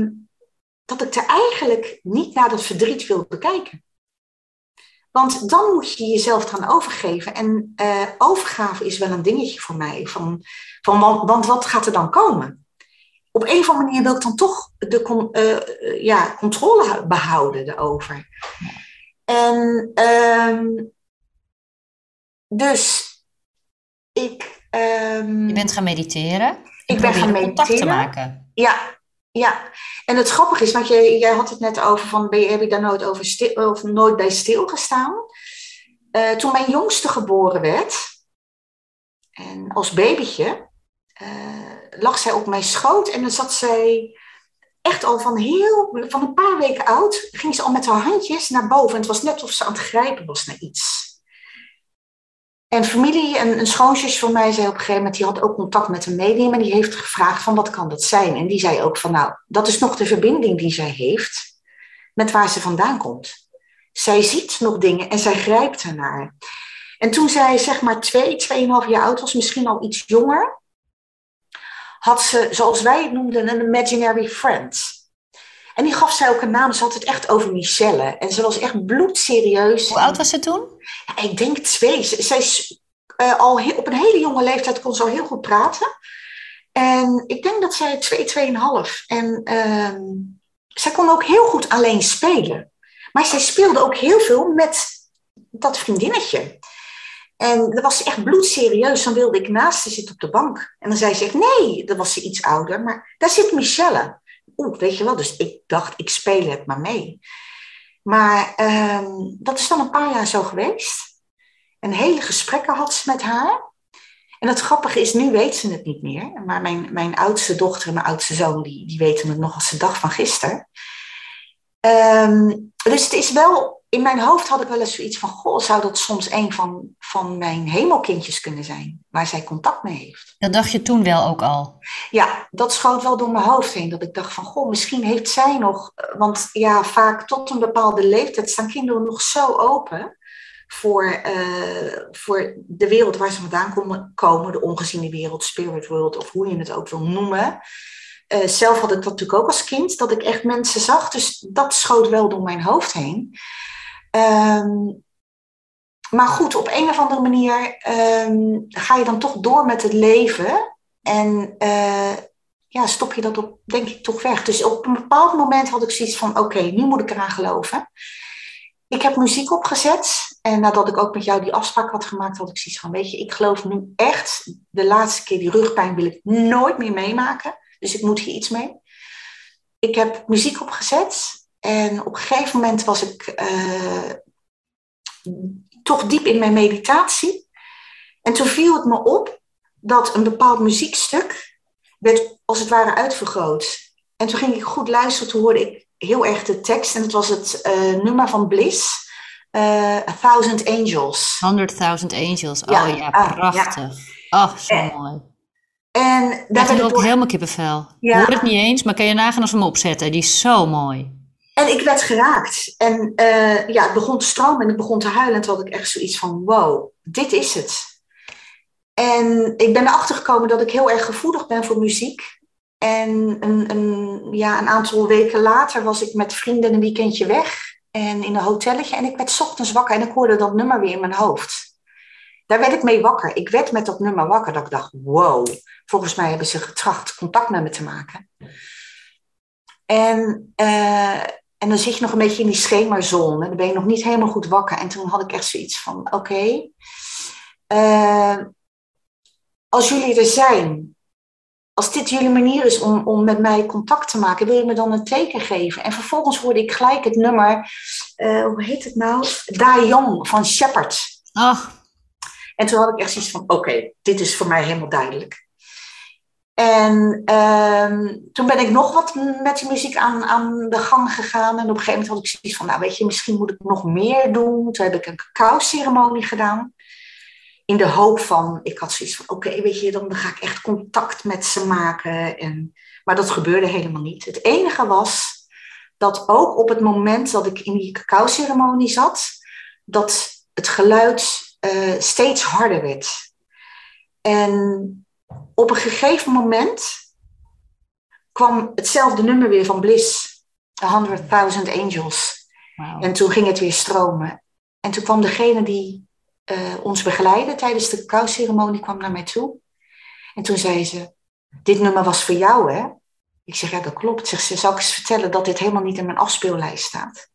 dat ik er eigenlijk niet naar dat verdriet wil bekijken. Want dan moet je jezelf gaan overgeven. En uh, overgave is wel een dingetje voor mij. Van, van, want, want, wat gaat er dan komen? Op een of andere manier wil ik dan toch de uh, ja, controle behouden erover. En um, dus ik. Um, je bent gaan mediteren. Ik ben gaan mediteren. Contact te maken. Ja, ja, en het grappige is, want jij, jij had het net over van, heb je daar nooit, over of nooit bij stilgestaan? Uh, toen mijn jongste geboren werd, en als babytje, uh, lag zij op mijn schoot en dan zat zij echt al van, heel, van een paar weken oud, ging ze al met haar handjes naar boven. En het was net of ze aan het grijpen was naar iets. En familie, een, een schoonzus van mij zei op een gegeven moment, die had ook contact met een medium en die heeft gevraagd van wat kan dat zijn? En die zei ook van nou, dat is nog de verbinding die zij heeft met waar ze vandaan komt. Zij ziet nog dingen en zij grijpt ernaar. En toen zij zeg maar twee, tweeënhalf jaar oud was, misschien al iets jonger, had ze, zoals wij het noemden, een imaginary friend. En die gaf zij ook een naam. Ze had het echt over Michelle. En ze was echt bloedserieus. Hoe oud was ze toen? Ja, ik denk twee. Zij is uh, al op een hele jonge leeftijd kon ze al heel goed praten. En ik denk dat zij twee, tweeënhalf. En uh, zij kon ook heel goed alleen spelen. Maar zij speelde ook heel veel met dat vriendinnetje. En dat was echt bloedserieus. Dan wilde ik naast ze zitten op de bank. En dan zei ze, nee, dan was ze iets ouder. Maar daar zit Michelle oeh, weet je wel, dus ik dacht, ik speel het maar mee. Maar um, dat is dan een paar jaar zo geweest. En hele gesprekken had ze met haar. En het grappige is, nu weet ze het niet meer. Maar mijn, mijn oudste dochter en mijn oudste zoon, die, die weten het nog als de dag van gisteren. Um, dus het is wel in mijn hoofd had ik wel eens zoiets van: Goh, zou dat soms een van, van mijn hemelkindjes kunnen zijn, waar zij contact mee heeft? Dat dacht je toen wel ook al? Ja, dat schoot wel door mijn hoofd heen. Dat ik dacht: van goh, misschien heeft zij nog. Want ja, vaak tot een bepaalde leeftijd staan kinderen nog zo open voor, uh, voor de wereld waar ze vandaan komen, de ongeziene wereld, spirit world, of hoe je het ook wil noemen. Uh, zelf had ik dat natuurlijk ook als kind, dat ik echt mensen zag. Dus dat schoot wel door mijn hoofd heen. Um, maar goed, op een of andere manier um, ga je dan toch door met het leven. En uh, ja, stop je dat op, denk ik, toch weg. Dus op een bepaald moment had ik zoiets van: oké, nu moet ik eraan geloven. Ik heb muziek opgezet. En nadat ik ook met jou die afspraak had gemaakt, had ik zoiets van: weet je, ik geloof nu echt, de laatste keer die rugpijn wil ik nooit meer meemaken. Dus ik moet hier iets mee. Ik heb muziek opgezet. En op een gegeven moment was ik uh, toch diep in mijn meditatie. En toen viel het me op dat een bepaald muziekstuk werd als het ware uitvergroot. En toen ging ik goed luisteren, toen hoorde ik heel erg de tekst. En het was het uh, nummer van Bliss, uh, A Thousand Angels. Hundred Thousand Angels, oh ja, ja prachtig. Ja. Oh, zo mooi. En daar ben ik ook helemaal kippenvel. Ja. Hoor het niet eens, maar kan je nagaan als we hem opzetten. Die is zo mooi. En ik werd geraakt. En uh, ja, het begon te stromen en ik begon te huilen. En toen had ik echt zoiets van, wow, dit is het. En ik ben erachter gekomen dat ik heel erg gevoelig ben voor muziek. En een, een, ja, een aantal weken later was ik met vrienden een weekendje weg. En in een hotelletje. En ik werd ochtends wakker en ik hoorde dat nummer weer in mijn hoofd. Daar werd ik mee wakker. Ik werd met dat nummer wakker. Dat ik dacht, wow. Volgens mij hebben ze getracht contact met me te maken. En, uh, en dan zit je nog een beetje in die schemerzone. En dan ben je nog niet helemaal goed wakker. En toen had ik echt zoiets van, oké. Okay, uh, eh, als jullie er zijn, als dit jullie manier is om, om met mij contact te maken, wil je me dan een teken geven? En vervolgens hoorde ik gelijk het nummer, uh, hoe heet het nou? Da Young van Shepard. Ach. En toen had ik echt zoiets van, oké, dit is voor mij helemaal duidelijk. En uh, toen ben ik nog wat met die muziek aan, aan de gang gegaan. En op een gegeven moment had ik zoiets van, nou weet je, misschien moet ik nog meer doen. Toen heb ik een cacao-ceremonie gedaan in de hoop van, ik had zoiets van, oké, weet je, dan ga ik echt contact met ze maken. En, maar dat gebeurde helemaal niet. Het enige was dat ook op het moment dat ik in die cacao-ceremonie zat, dat het geluid uh, steeds harder werd. En op een gegeven moment kwam hetzelfde nummer weer van Bliss, The 100.000 Angels. Wow. En toen ging het weer stromen. En toen kwam degene die uh, ons begeleiden tijdens de cacao-ceremonie kwam naar mij toe. En toen zei ze, dit nummer was voor jou, hè? Ik zeg, ja, dat klopt. Zeg, ze, zal ik eens vertellen dat dit helemaal niet in mijn afspeellijst staat?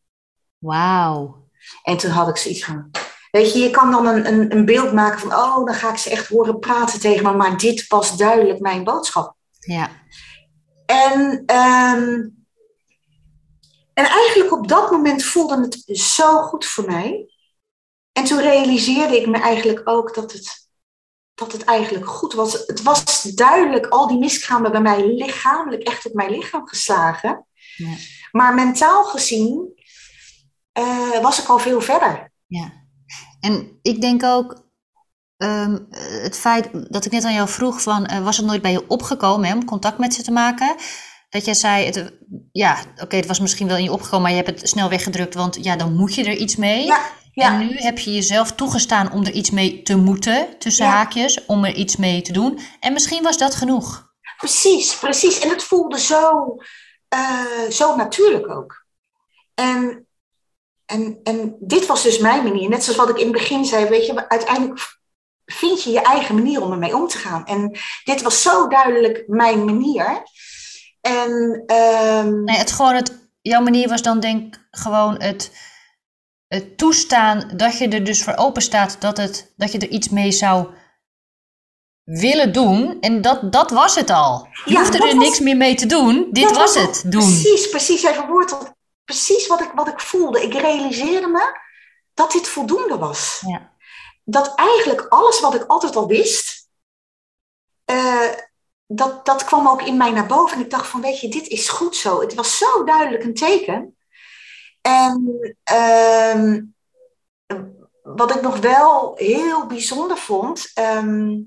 Wauw. En toen had ik zoiets van, weet je, je kan dan een, een, een beeld maken van, oh, dan ga ik ze echt horen praten tegen me, maar dit was duidelijk mijn boodschap. Ja. En, um, en eigenlijk op dat moment voelde het zo goed voor mij. En toen realiseerde ik me eigenlijk ook dat het, dat het eigenlijk goed was. Het was duidelijk, al die miskramen bij mij lichamelijk echt op mijn lichaam geslagen. Ja. Maar mentaal gezien uh, was ik al veel verder. Ja, en ik denk ook, um, het feit dat ik net aan jou vroeg van, uh, was het nooit bij je opgekomen hè, om contact met ze te maken? Dat jij zei, het, ja, oké, het was misschien wel in je opgekomen, maar je hebt het snel weggedrukt, want ja, dan moet je er iets mee. Ja. En nu heb je jezelf toegestaan om er iets mee te moeten, tussen haakjes, om er iets mee te doen. En misschien was dat genoeg. Precies, precies. En het voelde zo, uh, zo natuurlijk ook. En, en, en dit was dus mijn manier. Net zoals wat ik in het begin zei, weet je, uiteindelijk vind je je eigen manier om ermee om te gaan. En dit was zo duidelijk mijn manier. En, um... nee, het gewoon het, jouw manier was dan denk ik gewoon het het toestaan dat je er dus voor open staat dat, het, dat je er iets mee zou willen doen. En dat, dat was het al. Je ja, hoefde er niks meer mee te doen. Dit was, het doen. Precies, precies. Jij verwoordt precies wat ik, wat ik voelde. Ik realiseerde me dat dit voldoende was. Ja. Dat eigenlijk alles wat ik altijd al wist, uh, dat, dat kwam ook in mij naar boven. En ik dacht van, weet je, dit is goed zo. Het was zo duidelijk een teken. En ehm, wat ik nog wel heel bijzonder vond. Ehm,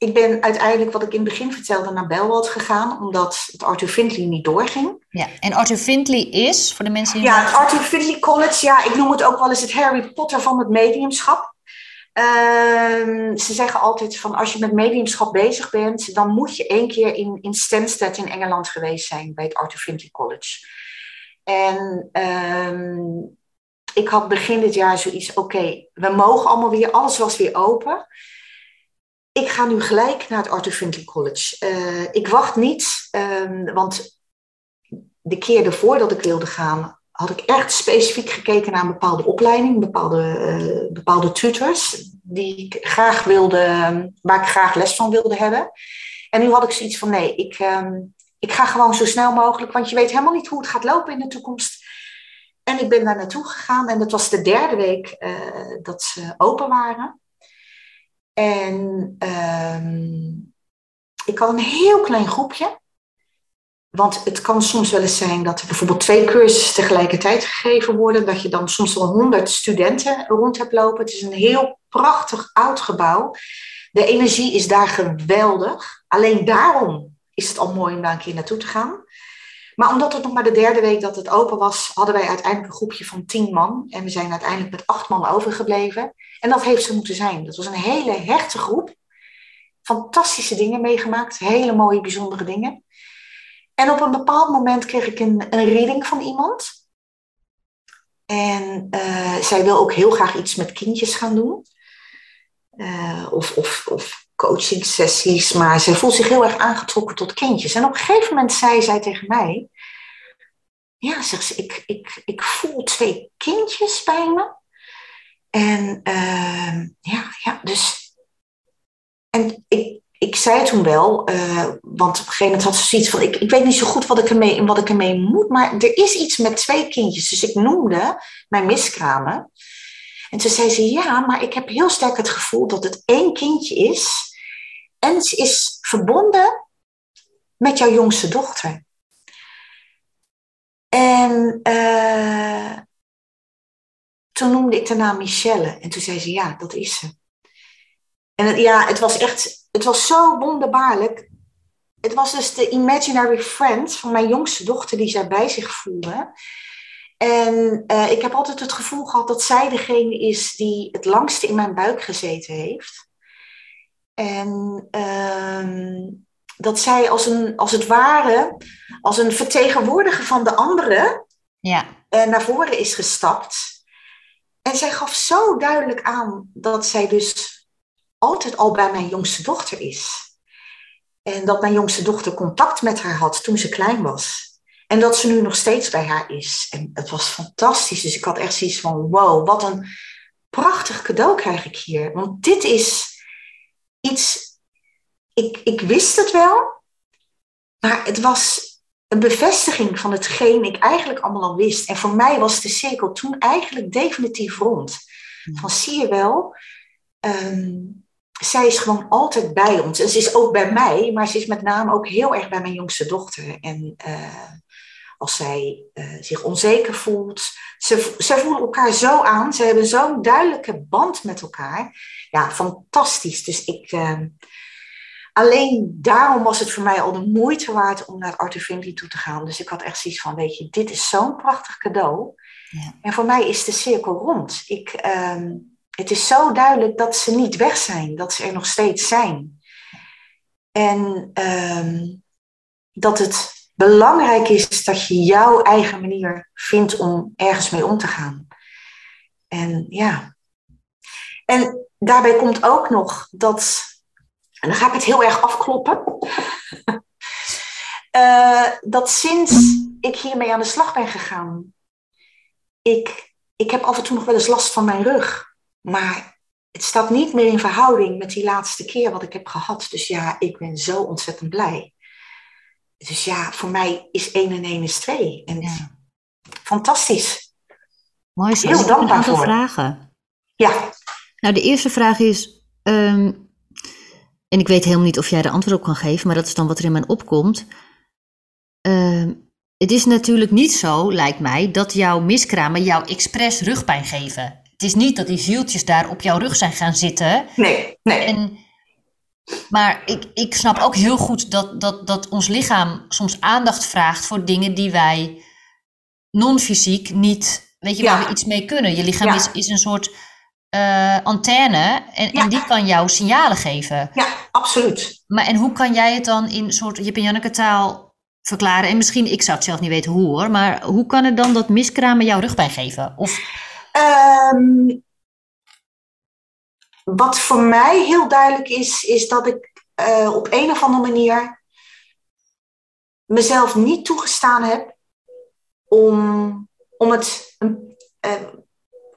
ik ben uiteindelijk, wat ik in het begin vertelde, naar Belwald gegaan, omdat het Arthur Findlay niet doorging. Ja, en Arthur Findlay is, voor de mensen die. Ja, het Arthur Findlay College, ja, ik noem het ook wel eens het Harry Potter van het mediumschap. Ehm, ze zeggen altijd van als je met mediumschap bezig bent, dan moet je één keer in, in Stansted in Engeland geweest zijn bij het Arthur Findlay College. En um, ik had begin dit jaar zoiets, oké, we mogen allemaal weer, alles was weer open. Ik ga nu gelijk naar het Arthur Findlay College. Uh, ik wacht niet, um, want de keer ervoor dat ik wilde gaan, had ik echt specifiek gekeken naar een bepaalde opleiding, bepaalde, uh, bepaalde tutors, die ik graag wilde, waar ik graag les van wilde hebben. En nu had ik zoiets van, nee, ik, um, ik ga gewoon zo snel mogelijk, want je weet helemaal niet hoe het gaat lopen in de toekomst. En ik ben daar naartoe gegaan en dat was de derde week uh, dat ze open waren. En uh, ik had een heel klein groepje. Want het kan soms wel eens zijn dat er bijvoorbeeld twee cursussen tegelijkertijd gegeven worden. Dat je dan soms wel honderd studenten rond hebt lopen. Het is een heel prachtig oud gebouw. De energie is daar geweldig. Alleen daarom is het al mooi om daar een keer naartoe te gaan. Maar omdat het nog maar de derde week dat het open was, hadden wij uiteindelijk een groepje van tien man. En we zijn uiteindelijk met acht man overgebleven. En dat heeft ze moeten zijn. Dat was een hele hechte groep. Fantastische dingen meegemaakt. Hele mooie, bijzondere dingen. En op een bepaald moment kreeg ik een, een reading van iemand. En uh, zij wil ook heel graag iets met kindjes gaan doen. Uh, of, of, of coaching sessies, maar zij voelt zich heel erg aangetrokken tot kindjes. En op een gegeven moment zei zij tegen mij, ja, zegt ze, ik, ik, ik voel twee kindjes bij me. En uh, ja, ja, dus. En ik, ik zei toen wel, uh, want op een gegeven moment had ze zoiets van: ik, ik weet niet zo goed wat ik, ermee, wat ik ermee moet, maar er is iets met twee kindjes. Dus ik noemde mijn miskramen. En toen zei ze: Ja, maar ik heb heel sterk het gevoel dat het één kindje is. En ze is verbonden met jouw jongste dochter. En uh, toen noemde ik de naam Michelle. En toen zei ze, ja, dat is ze. En ja, het was echt, het was zo wonderbaarlijk. Het was dus de imaginary friend van mijn jongste dochter die zij bij zich voelde. En uh, ik heb altijd het gevoel gehad dat zij degene is die het langste in mijn buik gezeten heeft. En uh, dat zij als, een, als het ware, als een vertegenwoordiger van de anderen, ja. Uh, naar voren is gestapt. En zij gaf zo duidelijk aan dat zij dus altijd al bij mijn jongste dochter is. En dat mijn jongste dochter contact met haar had toen ze klein was. En dat ze nu nog steeds bij haar is. En het was fantastisch. Dus ik had echt zoiets van: wow, wat een prachtig cadeau krijg ik hier. Want dit is iets. Ik, ik wist het wel, maar het was een bevestiging van hetgeen ik eigenlijk allemaal al wist. En voor mij was de cirkel toen eigenlijk definitief rond. Van zie je wel, um, zij is gewoon altijd bij ons. En ze is ook bij mij, maar ze is met name ook heel erg bij mijn jongste dochter. En uh, als zij uh, zich onzeker voelt, ze, ze voelen elkaar zo aan. Ze hebben zo'n duidelijke band met elkaar. Ja, fantastisch. Dus ik. Uh, alleen daarom was het voor mij al de moeite waard om naar Arthur Findlay toe te gaan. Dus ik had echt zoiets van: weet je, dit is zo'n prachtig cadeau. Ja. En voor mij is de cirkel rond. Ik. Uh, het is zo duidelijk dat ze niet weg zijn, dat ze er nog steeds zijn. En um, dat het belangrijk is dat je jouw eigen manier vindt om ergens mee om te gaan. En ja. En daarbij komt ook nog dat, en dan ga ik het heel erg afkloppen, uh, dat sinds ik hiermee aan de slag ben gegaan, ik, ik heb af en toe nog wel eens last van mijn rug. Maar het staat niet meer in verhouding met die laatste keer wat ik heb gehad. Dus ja, ik ben zo ontzettend blij. Dus ja, voor mij is 1 en 1 is 2. En ja. fantastisch. Mooi zo. Heel dankbaar een aantal voor. vragen. Ja. Nou, de eerste vraag is... Um, en ik weet helemaal niet of jij er antwoord op kan geven... maar dat is dan wat er in mij opkomt. Um, het is natuurlijk niet zo, lijkt mij... dat jouw miskramen jou expres rugpijn geven het is niet dat die zieltjes daar op jouw rug zijn gaan zitten. Nee, nee. En, maar ik, ik snap ook heel goed dat, dat, dat ons lichaam soms aandacht vraagt voor dingen die wij non-fysiek niet, weet je, waar we iets mee kunnen. Je lichaam is, is een soort uh, antenne en, en die kan jou signalen geven. Ja, absoluut. Maar en hoe kan jij het dan in soort Jip en Janneke taal verklaren? En misschien, ik zou het zelf niet weten hoe hoor, maar hoe kan het dan dat miskramen jouw rugpijn geven? Of Um, wat voor mij heel duidelijk is, is dat ik uh, op een of andere manier mezelf niet toegestaan heb om, om, het, uh,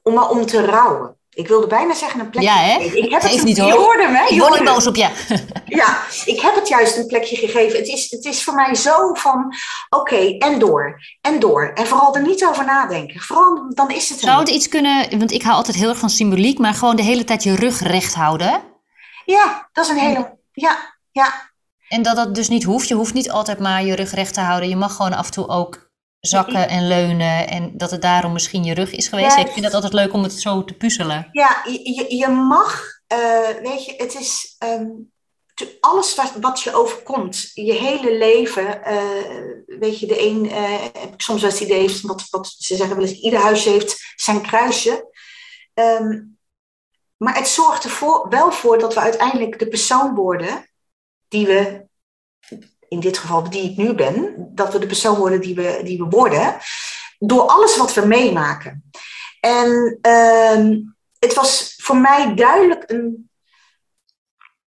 om, om te rouwen. Ik wilde bijna zeggen een plekje. Ja, hè? Ik heb het niet hoor. Je hoorde me. Je word niet boos op je. ja, ik heb het juist een plekje gegeven. Het is, het is voor mij zo van, oké, okay, en door, en door. En vooral er niet over nadenken. Vooral, dan is het Zou het iets kunnen, want ik hou altijd heel erg van symboliek, maar gewoon de hele tijd je rug recht houden? Ja, dat is een hele, ja, ja. En dat dat dus niet hoeft. Je hoeft niet altijd maar je rug recht te houden. Je mag gewoon af en toe ook zakken en leunen en dat het daarom misschien je rug is geweest. Ja, ik vind het altijd leuk om het zo te puzzelen. Ja, je, je mag eh, weet je, het is ehm, alles wat, wat je overkomt, je hele leven, uh, weet je, de een, uh, heb ik soms wel het idee, wat, wat ze zeggen wel eens, ieder huisje heeft zijn kruisje. Ehm, maar het zorgt er wel voor dat we uiteindelijk de persoon worden die we, in dit geval die ik nu ben, dat we de persoon worden die we, die we worden, door alles wat we meemaken. En ehm, het was voor mij duidelijk een,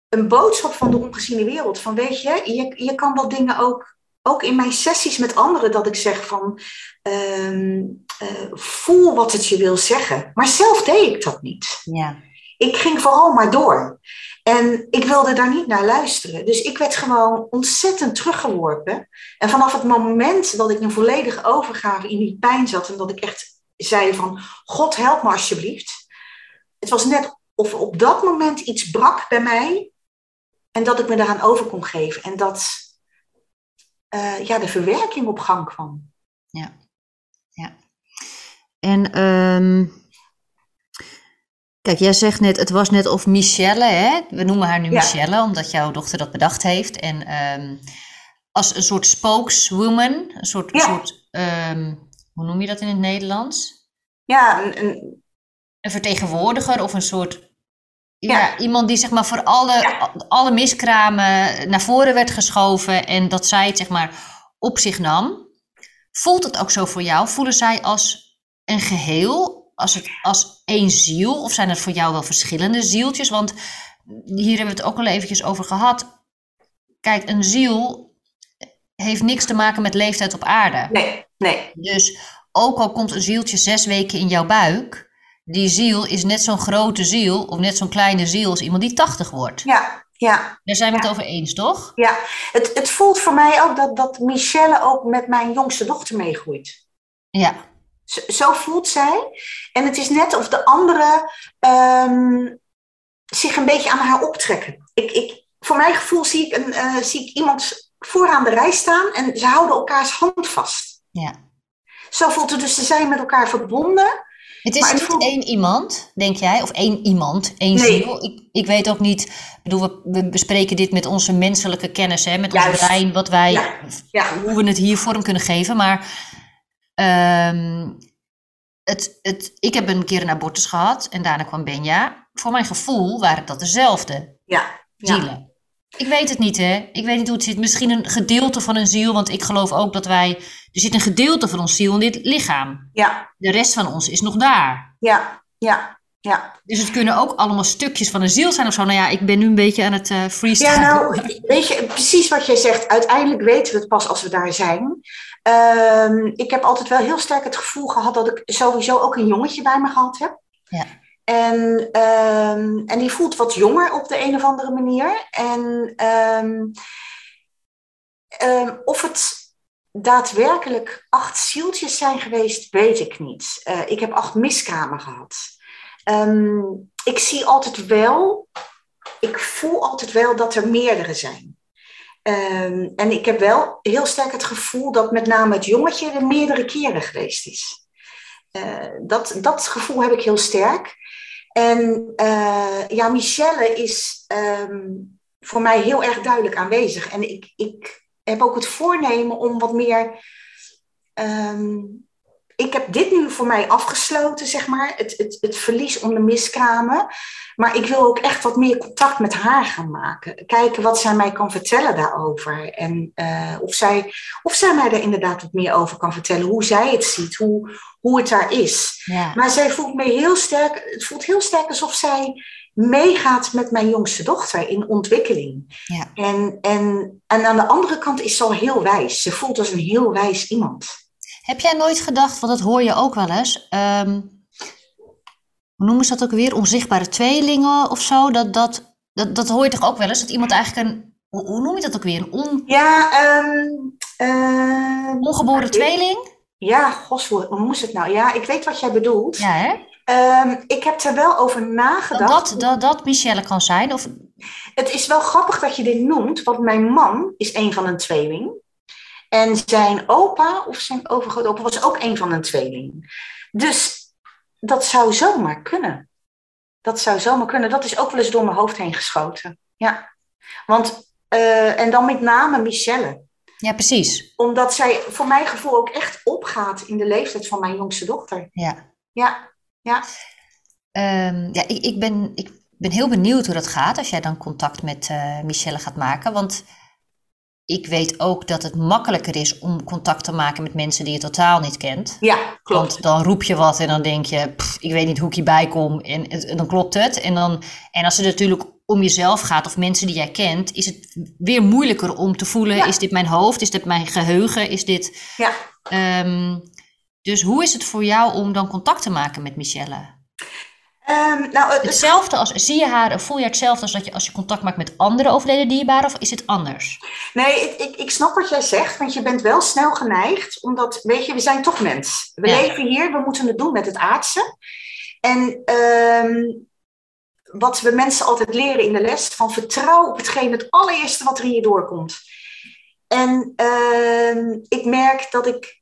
een boodschap van de ongeziene wereld. Van weet je, je, je kan wel dingen ook, ook in mijn sessies met anderen, dat ik zeg van ehm, eh, voel wat het je wil zeggen. Maar zelf deed ik dat niet. Ja. Ik ging vooral maar door. En ik wilde daar niet naar luisteren. Dus ik werd gewoon ontzettend teruggeworpen. En vanaf het moment dat ik een volledige overgave in die pijn zat en dat ik echt zei van God help me alsjeblieft. Het was net of op dat moment iets brak bij mij en dat ik me daaraan over kon geven. En dat uh, ja, de verwerking op gang kwam. Ja, ja. En um, kijk, jij zegt net, het was net of Michelle, hè? we noemen haar nu ja. Michelle, omdat jouw dochter dat bedacht heeft. En um, als een soort spokeswoman, een soort, ja. soort um, hoe noem je dat in het Nederlands? Ja, een, een... een vertegenwoordiger of een soort ja, iemand die zeg maar voor alle, alle miskramen naar voren werd geschoven en dat zij het zeg maar op zich nam. Voelt het ook zo voor jou? Voelen zij als een geheel, als, het, als één ziel? Of zijn het voor jou wel verschillende zieltjes? Want hier hebben we het ook al eventjes over gehad. Kijk, een ziel heeft niks te maken met leeftijd op aarde. Nee, nee. Dus ook al komt een zieltje zes weken in jouw buik, die ziel is net zo'n grote ziel of net zo'n kleine ziel als iemand die 80 wordt. Ja, ja. Daar zijn we ja. het over eens, toch? Ja, het, het voelt voor mij ook dat, dat Michelle ook met mijn jongste dochter meegroeit. Ja. Zo, voelt zij. En het is net of de anderen um, zich een beetje aan haar optrekken. Ik, ik, voor mijn gevoel zie ik, een, uh, zie ik iemand vooraan de rij staan en ze houden elkaars hand vast. Ja. Zo voelt het dus, ze zijn met elkaar verbonden. Het is niet voelt... één iemand, denk jij? Of één iemand, één nee. ziel? Ik, ik weet ook niet... Ik bedoel, we, we bespreken dit met onze menselijke kennis, hè? Met ons Juist. brein, wat wij... Ja. Ja. Hoe we het hier vorm kunnen geven. Maar um, het, het, ik heb een keer een abortus gehad en daarna kwam Benja. Voor mijn gevoel waren dat dezelfde ja. zielen. Ik weet het niet, hè? Ik weet niet hoe het zit. Misschien een gedeelte van een ziel, want ik geloof ook dat wij. Er zit een gedeelte van ons ziel in dit lichaam. Ja. De rest van ons is nog daar. Ja, ja, ja. Dus het kunnen ook allemaal stukjes van een ziel zijn of zo. Nou ja, ik ben nu een beetje aan het uh, freestylen. Ja, nou, weet je, precies wat jij zegt. Uiteindelijk weten we het pas als we daar zijn. Um, ik heb altijd wel heel sterk het gevoel gehad dat ik sowieso ook een jongetje bij me gehad heb. Ja. En, um, en die voelt wat jonger op de een of andere manier. En um, um, of het daadwerkelijk acht zieltjes zijn geweest, weet ik niet. Uh, ik heb acht miskramen gehad. ik zie altijd wel, ik voel altijd wel dat er meerdere zijn. En ik heb wel heel sterk het gevoel dat met name het jongetje er meerdere keren geweest is. Uh, dat, dat gevoel heb ik heel sterk. En uh, ja, Michelle is um, voor mij heel erg duidelijk aanwezig. En ik, ik heb ook het voornemen om wat meer. Um, ik heb dit nu voor mij afgesloten, zeg maar. Het, het, het verlies om de miskramen. Maar ik wil ook echt wat meer contact met haar gaan maken. Kijken wat zij mij kan vertellen daarover. En uh, of, zij, of zij mij er inderdaad wat meer over kan vertellen. Hoe zij het ziet, hoe, hoe het daar is. Ja. Maar zij voelt me heel sterk. Het voelt heel sterk alsof zij meegaat met mijn jongste dochter in ontwikkeling. Ja. En, en, en aan de andere kant is ze al heel wijs. Ze voelt als een heel wijs iemand. Heb jij nooit gedacht, want dat hoor je ook wel eens. Um, hoe noemen ze dat ook weer? Onzichtbare tweelingen of zo? Dat, dat, dat, dat hoor je toch ook wel eens? Dat iemand eigenlijk een. Hoe, hoe noem je dat ook weer? Een on... Ja, um, uh, ongeboren tweeling? Ja, gos, hoe, hoe moest het nou? Ja, ik weet wat jij bedoelt. Ja, hè? Um, ik heb er wel over nagedacht. Dat, dat, dat Michelle kan zijn? Of... Het is wel grappig dat je dit noemt, want mijn man is een van een tweeling. En zijn opa, of zijn overgrootopa, was ook een van een tweeling. Dus dat zou zomaar kunnen. Dat zou zomaar kunnen. Dat is ook wel eens door mijn hoofd heen geschoten. Ja. Want, eh, en dan met name Michelle. Ja, precies. Omdat zij voor mijn gevoel ook echt opgaat in de leeftijd van mijn jongste dochter. Ja. Ja, ja. Ehm, ja, ik, ik, ben, ik ben heel benieuwd hoe dat gaat als jij dan contact met uh, Michelle gaat maken. Want ik weet ook dat het makkelijker is om contact te maken met mensen die je totaal niet kent. Ja, klopt. Want dan roep je wat en dan denk je, ik weet niet hoe ik hierbij kom en, en, dan klopt het. En, dan, en als het natuurlijk om jezelf gaat of mensen die jij kent, is het weer moeilijker om te voelen, is dit mijn hoofd, is dit mijn geheugen, is dit... Ja. Um, dus hoe is het voor jou om dan contact te maken met Michelle? Um, nou, het, hetzelfde als, zie je haar, voel je hetzelfde als dat je als je contact maakt met andere overleden dierbaren of is het anders? Nee, ik, ik, ik snap wat jij zegt, want je bent wel snel geneigd, omdat, weet je, we zijn toch mens. We leven hier, we moeten het doen met het aardse. En um, wat we mensen altijd leren in de les, van vertrouw op hetgeen het allereerste wat er in je doorkomt. En uh, ik merk dat ik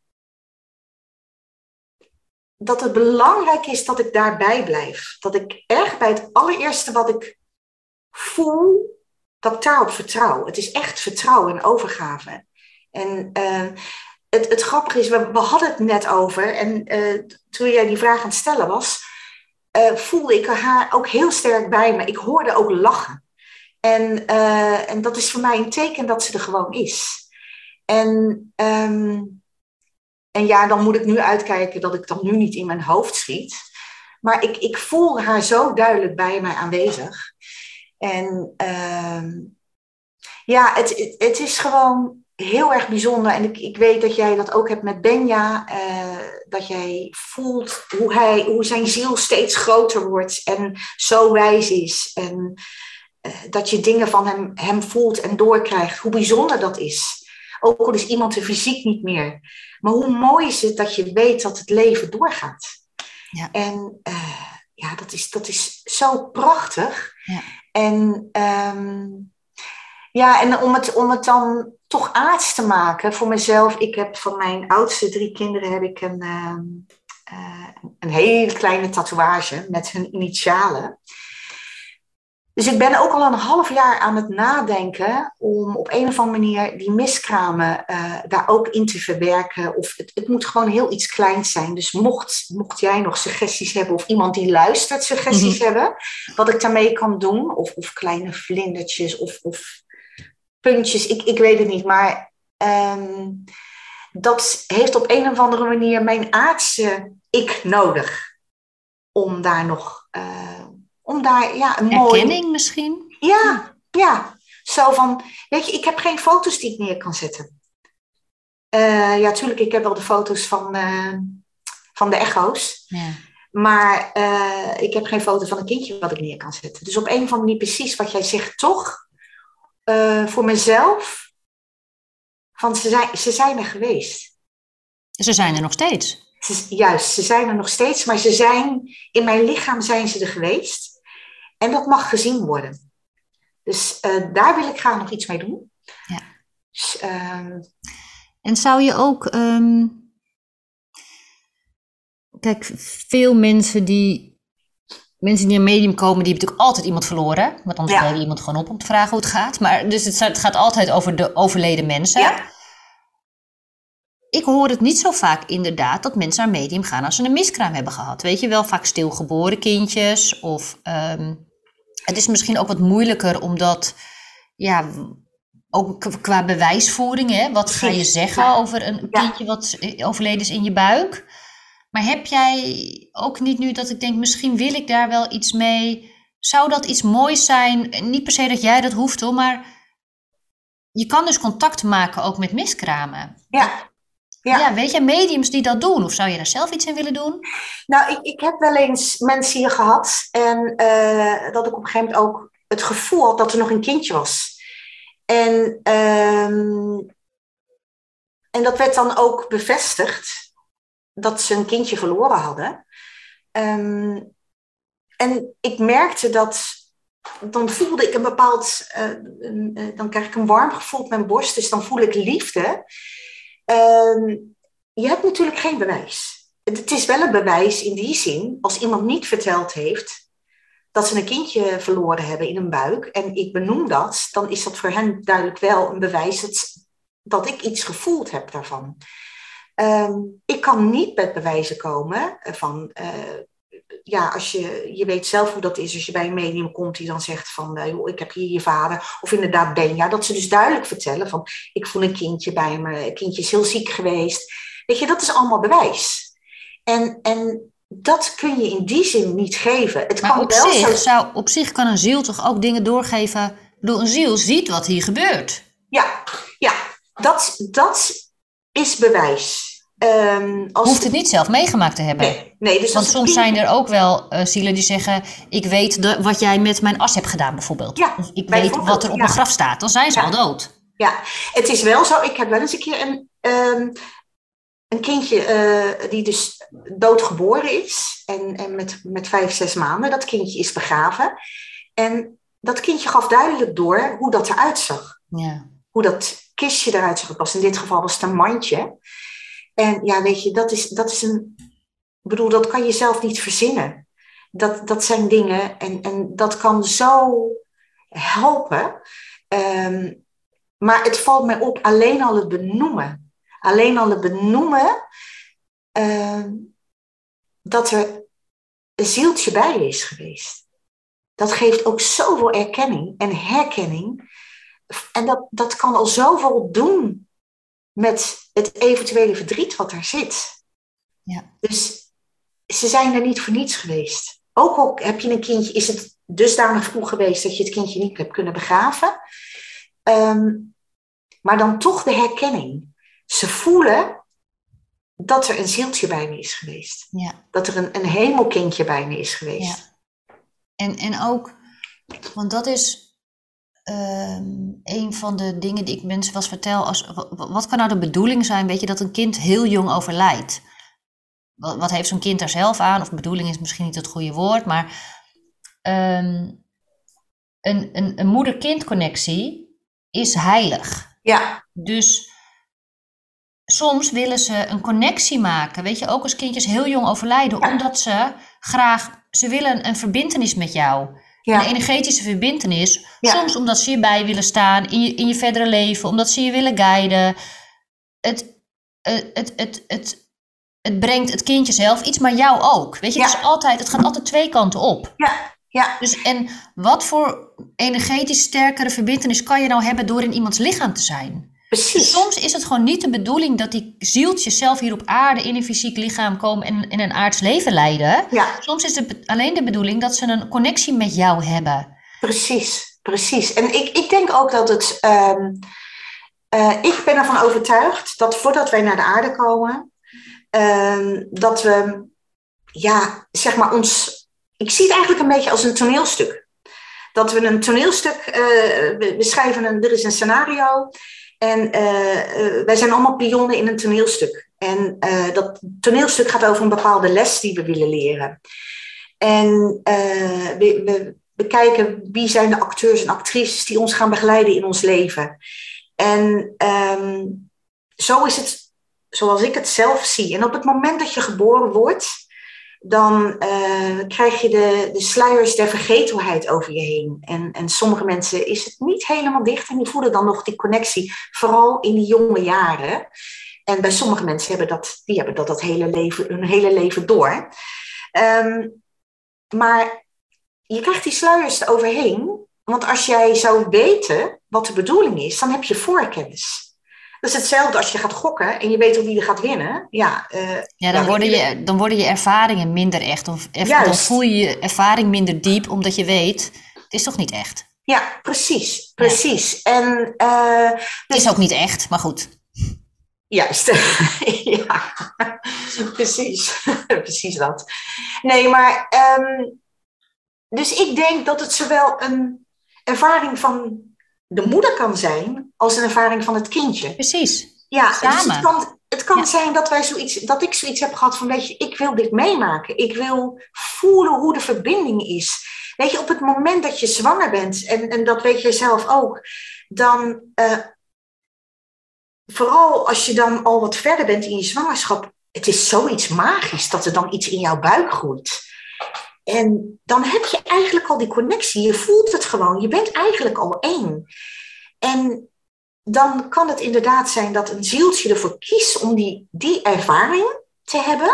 dat het belangrijk is dat ik daarbij blijf. Dat ik echt bij het allereerste wat ik voel, dat ik daarop vertrouw. Het is echt vertrouwen en overgave. En uh, het, het grappige is, we, hadden het net over, en uh, toen jij die vraag aan het stellen was, uh, voelde ik haar ook heel sterk bij me. Ik hoorde ook lachen. En, en dat is voor mij een teken dat ze er gewoon is. En um, en ja, dan moet ik nu uitkijken dat ik dat nu niet in mijn hoofd schiet. Maar ik, ik voel haar zo duidelijk bij mij aanwezig. En uh, ja, het, het, is gewoon heel erg bijzonder. En ik, ik weet dat jij dat ook hebt met Benja. Uh, dat jij voelt hoe, hij, hoe zijn ziel steeds groter wordt en zo wijs is. En uh, dat je dingen van hem, hem voelt en doorkrijgt. Hoe bijzonder dat is. Ook al is iemand er fysiek niet meer. Maar hoe mooi is het dat je weet dat het leven doorgaat. Ja. En uh, ja, dat is, dat is zo prachtig. Ja. En, um, ja, en om, het, om het dan toch aards te maken voor mezelf. Ik heb van mijn oudste drie kinderen heb ik een, uh, een hele kleine tatoeage met hun initialen. Dus ik ben ook al een half jaar aan het nadenken om op een of andere manier die miskramen uh, daar ook in te verwerken. Of het, het, moet gewoon heel iets kleins zijn. Dus mocht, mocht jij nog suggesties hebben of iemand die luistert suggesties mm -hmm. hebben, wat ik daarmee kan doen, of, of kleine vlindertjes of, of puntjes, ik, ik weet het niet. Maar um, dat heeft op een of andere manier mijn aardse ik nodig om daar nog. Uh, om daar ja, een mooie... Erkenning misschien? Ja, ja. Zo van, weet je, ik heb geen foto's die ik neer kan zetten. Uh, ja, tuurlijk, ik heb wel de foto's van, uh, van de echo's. Ja. Maar uh, ik heb geen foto van een kindje wat ik neer kan zetten. Dus op een of andere manier precies wat jij zegt, toch voor mezelf. Van ze zijn, ze zijn er geweest. Ze zijn er nog steeds. Ze, juist, ze zijn er nog steeds, maar ze zijn, in mijn lichaam zijn ze er geweest. En dat mag gezien worden. Dus uh, daar wil ik graag nog iets mee doen. Ja. Dus, uh... En zou je ook. Um... Kijk, veel mensen die. Mensen die in een medium komen, die hebben natuurlijk altijd iemand verloren. Want anders ja. je iemand gewoon op om te vragen hoe het gaat. Maar dus het, het gaat altijd over de overleden mensen. Ja. Ik hoor het niet zo vaak inderdaad dat mensen naar medium gaan als ze een miskraam hebben gehad. Weet je wel, vaak stilgeboren kindjes of um, het is misschien ook wat moeilijker omdat, ja, ook qua bewijsvoering, hè, wat ga je zeggen over een kindje wat overleden is in je buik? Maar heb jij ook niet nu dat ik denk, misschien wil ik daar wel iets mee? Zou dat iets moois zijn? Niet per se dat jij dat hoeft hoor, maar je kan dus contact maken ook met miskramen. Ja. Ja. ja. weet je, mediums die dat doen? Of zou je daar zelf iets in willen doen? Nou, ik, ik heb wel eens mensen hier gehad. En uh, dat ik op een gegeven moment ook het gevoel had dat er nog een kindje was. En, um, en dat werd dan ook bevestigd. Dat ze een kindje verloren hadden. Um, en ik merkte dat dan voelde ik een bepaald, uh, dan krijg ik een warm gevoel op mijn borst, dus dan voel ik liefde. Uh, je hebt natuurlijk geen bewijs. Het is wel een bewijs in die zin, als iemand niet verteld heeft dat ze een kindje verloren hebben in een buik en ik benoem dat, dan is dat voor hen duidelijk wel een bewijs dat, dat ik iets gevoeld heb daarvan. Ehm, ik kan niet met bewijzen komen van, uh, ja, als je, je weet zelf hoe dat is als je bij een medium komt die dan zegt van, uh, joh, ik heb hier je vader, of inderdaad Benja, dat ze dus duidelijk vertellen van, ik voel een kindje bij me, een kindje is heel ziek geweest. Weet je, dat is allemaal bewijs. En, en dat kun je in die zin niet geven. Het maar kan op, wel zich, zo... zou, op zich kan een ziel toch ook dingen doorgeven. Door een ziel ziet wat hier gebeurt. Ja, ja dat, dat is bewijs. Um, als... Hoeft het niet zelf meegemaakt te hebben. Nee, nee, dus Want soms zijn er ook wel uh, zielen die zeggen: Ik weet de, wat jij met mijn as hebt gedaan, bijvoorbeeld. Ja, of ik weet wat er op ja. mijn graf staat. Dan zijn ze ja. al dood. Ja, het is wel zo. Ik heb wel eens een keer een, um, een kindje uh, die dus doodgeboren is. En, en met, met vijf, zes maanden. Dat kindje is begraven. En dat kindje gaf duidelijk door hoe dat eruit zag. Ja. Hoe dat kistje eruit zag. Het was in dit geval was het een mandje. En ja, weet je, dat is, dat is een. Ik bedoel, dat kan je zelf niet verzinnen. Dat, dat zijn dingen en, en dat kan zo helpen. Um, maar het valt mij op alleen al het benoemen. Alleen al het benoemen uh, dat er een zieltje bij is geweest. Dat geeft ook zoveel erkenning en herkenning. En dat, dat kan al zoveel doen met het eventuele verdriet wat er zit. Ja. Dus ze zijn er niet voor niets geweest. Ook al heb je een kindje, is het dusdanig vroeg geweest dat je het kindje niet hebt kunnen begraven. Um, maar dan toch de herkenning. Ze voelen dat er een zieltje bij me is geweest. Ja. Dat er een, een hemelkindje bij me is geweest. Ja. En, en ook, want dat is um, een van de dingen die ik mensen wel eens vertel. Als, wat kan nou de bedoeling zijn, weet je, dat een kind heel jong overlijdt? Wat, wat heeft zo'n kind daar zelf aan? Of bedoeling is misschien niet het goede woord, maar um, een, een, een moeder-kind connectie is heilig. Ja. Dus soms willen ze een connectie maken, weet je, ook als kindjes heel jong overlijden, omdat ze graag, ze willen een verbindenis met jou. Ja. Een energetische verbindenis. Ja. Soms omdat ze je bij willen staan in je, in je verdere leven, omdat ze je willen guiden. Het, het, het, het, het, het brengt het kindje zelf iets, maar jou ook. Weet je, het, is altijd, het gaat altijd twee kanten op. Ja. Ja. Dus, en wat voor energetisch sterkere verbindenis kan je nou hebben door in iemands lichaam te zijn? Precies. Soms is het gewoon niet de bedoeling dat die zieltjes zelf hier op aarde in een fysiek lichaam komen en in een aards leven leiden. Ja. Soms is het alleen de bedoeling dat ze een connectie met jou hebben. Precies, precies. En ik, ik denk ook dat het. Um, uh, ik ben ervan overtuigd dat voordat wij naar de aarde komen, um, dat we, ja, zeg maar, ons. Ik zie het eigenlijk een beetje als een toneelstuk. Dat we een toneelstuk, uh, we schrijven een, er is een scenario. En uh, wij zijn allemaal pionnen in een toneelstuk. En uh, dat toneelstuk gaat over een bepaalde les die we willen leren. En we, we bekijken wie zijn de acteurs en actrices die ons gaan begeleiden in ons leven. En um, zo is het zoals ik het zelf zie. En op het moment dat je geboren wordt, dan uh, krijg je de, de sluiers der vergetelheid over je heen. En, en sommige mensen is het niet helemaal dicht en die voelen dan nog die connectie, vooral in die jonge jaren. En bij sommige mensen hebben dat, die hebben dat, dat hele leven, hun hele leven door. Um, maar je krijgt die sluiers eroverheen, want als jij zou weten wat de bedoeling is, dan heb je voorkennis. Dat is hetzelfde als je gaat gokken en je weet wie er gaat winnen. Ja, uh, ja, dan, worden je, dan worden je ervaringen minder echt. Of dan voel je je ervaring minder diep, omdat je weet, het is toch niet echt. Ja, precies. Precies. Ja. En, uh, dus... Het is ook niet echt, maar goed. Juist, ja, precies. precies dat. Nee, maar um, dus ik denk dat het zowel een ervaring van de moeder kan zijn als een ervaring van het kindje. Precies. Ja, Samen. dus het kan, het kan ja. zijn dat, wij zoiets, dat ik zoiets heb gehad van, weet je, ik wil dit meemaken. Ik wil voelen hoe de verbinding is. Weet je, op het moment dat je zwanger bent, en, en dat weet je zelf ook, dan, uh, vooral als je dan al wat verder bent in je zwangerschap, het is zoiets magisch dat er dan iets in jouw buik groeit. En dan heb je eigenlijk al die connectie. Je voelt het gewoon. Je bent eigenlijk al één. En dan kan het inderdaad zijn dat een zieltje ervoor kiest om die, die ervaring te hebben.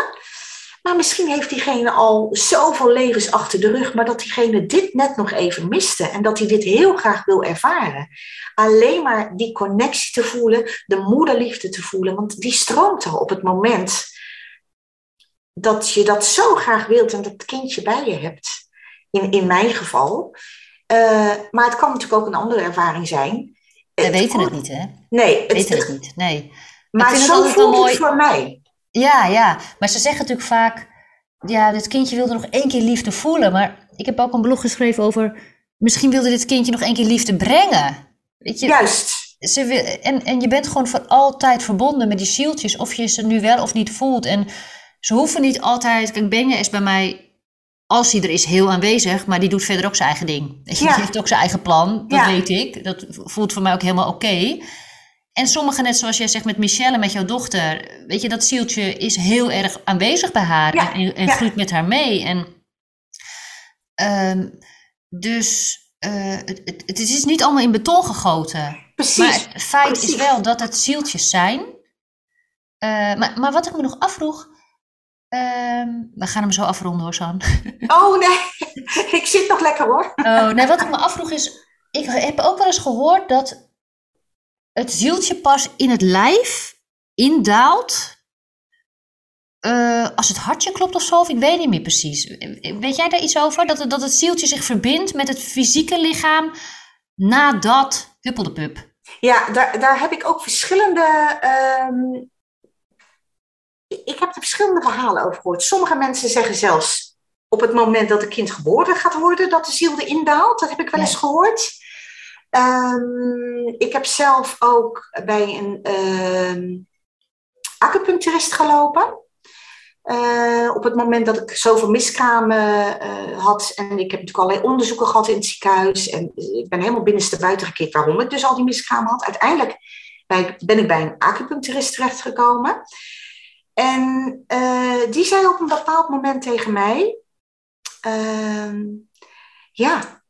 Maar misschien heeft diegene al zoveel levens achter de rug, maar dat diegene dit net nog even miste en dat hij dit heel graag wil ervaren. Alleen maar die connectie te voelen, de moederliefde te voelen, want die stroomt er op het moment dat je dat zo graag wilt en dat kindje bij je hebt. In, in mijn geval. Uh, maar het kan natuurlijk ook een andere ervaring zijn. We weten het niet, hè? Nee, we weten het, niet. Nee. Maar zo voelt mooi... het voor mij. Ja, ja. Maar ze zeggen natuurlijk vaak, ja, dit kindje wilde nog één keer liefde voelen. Maar ik heb ook een blog geschreven over, misschien wilde dit kindje nog één keer liefde brengen. Weet je, Juist. Ze wil, en, en je bent gewoon voor altijd verbonden met die zieltjes, of je ze nu wel of niet voelt. En ze hoeven niet altijd, kijk, Benja is bij mij, als hij er is, heel aanwezig, maar die doet verder ook zijn eigen ding. Ja. Die heeft ook zijn eigen plan, dat weet ik. Dat voelt voor mij ook helemaal oké. En sommige, net zoals jij zegt met Michelle, met jouw dochter, weet je, dat zieltje is heel erg aanwezig bij haar en, en groeit met haar mee. En um, dus uh, het, het, het, is niet allemaal in beton gegoten. Precies. Maar het feit is wel dat het zieltjes zijn. Uh, maar, maar wat ik me nog afvroeg, Um, we gaan hem zo afronden hoor, San. Oh nee, ik zit nog lekker hoor. Oh, nee, wat ik me afvroeg is, ik heb ook wel eens gehoord dat het zieltje pas in het lijf indaalt uh, als het hartje klopt of zo, of ik weet niet meer precies. Weet jij daar iets over? Dat het, dat het zieltje zich verbindt met het fysieke lichaam nadat huppeldepup. Ja, daar, daar heb ik ook verschillende. Um, ik heb er verschillende verhalen over gehoord. Sommige mensen zeggen zelfs op het moment dat het kind geboren gaat worden, dat de ziel erin daalt. Dat heb ik wel eens gehoord. Um, ik heb zelf ook bij een um, acupuncturist gelopen. Uh, op het moment dat ik zoveel miskramen uh, had. En ik heb natuurlijk allerlei onderzoeken gehad in het ziekenhuis. En ik ben helemaal binnenste buiten gekeken waarom ik dus al die miskramen had. Uiteindelijk ben ik bij een acupuncturist terechtgekomen. En uh, die zei op een bepaald moment tegen mij: uh, Ja,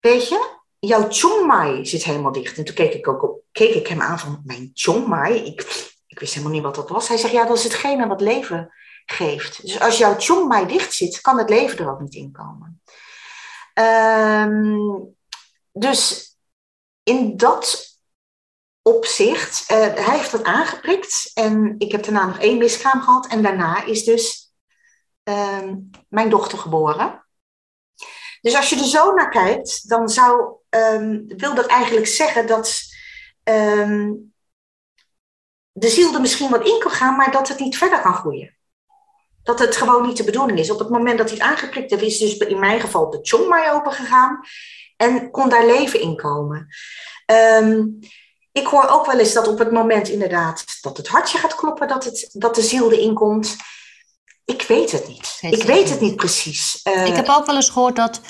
weet je, jouw chongmai zit helemaal dicht. En toen keek ik, ook op, keek ik hem aan van, mijn chongmai? Ik, ik wist helemaal niet wat dat was. Hij zegt, ja, dat is hetgene wat leven geeft. Dus als jouw chongmai dicht zit, kan het leven er ook niet in komen. Um, dus in dat opzicht, uh, hij heeft dat aangeprikt. En ik heb daarna nog één miskraam gehad. En daarna is dus um, mijn dochter geboren. Dus als je er zo naar kijkt, dan zou, um, wil dat eigenlijk zeggen dat um, de ziel er misschien wat in kan gaan, maar dat het niet verder kan groeien. Dat het gewoon niet de bedoeling is. Op het moment dat hij het aangeprikt heeft, is dus in mijn geval de chongmai open gegaan en kon daar leven in komen. Ik hoor ook wel eens dat op het moment inderdaad dat het hartje gaat kloppen, dat, het, dat de ziel erin komt. Ik weet het niet. ik weet het niet precies. Uh, ik heb ook wel eens gehoord dat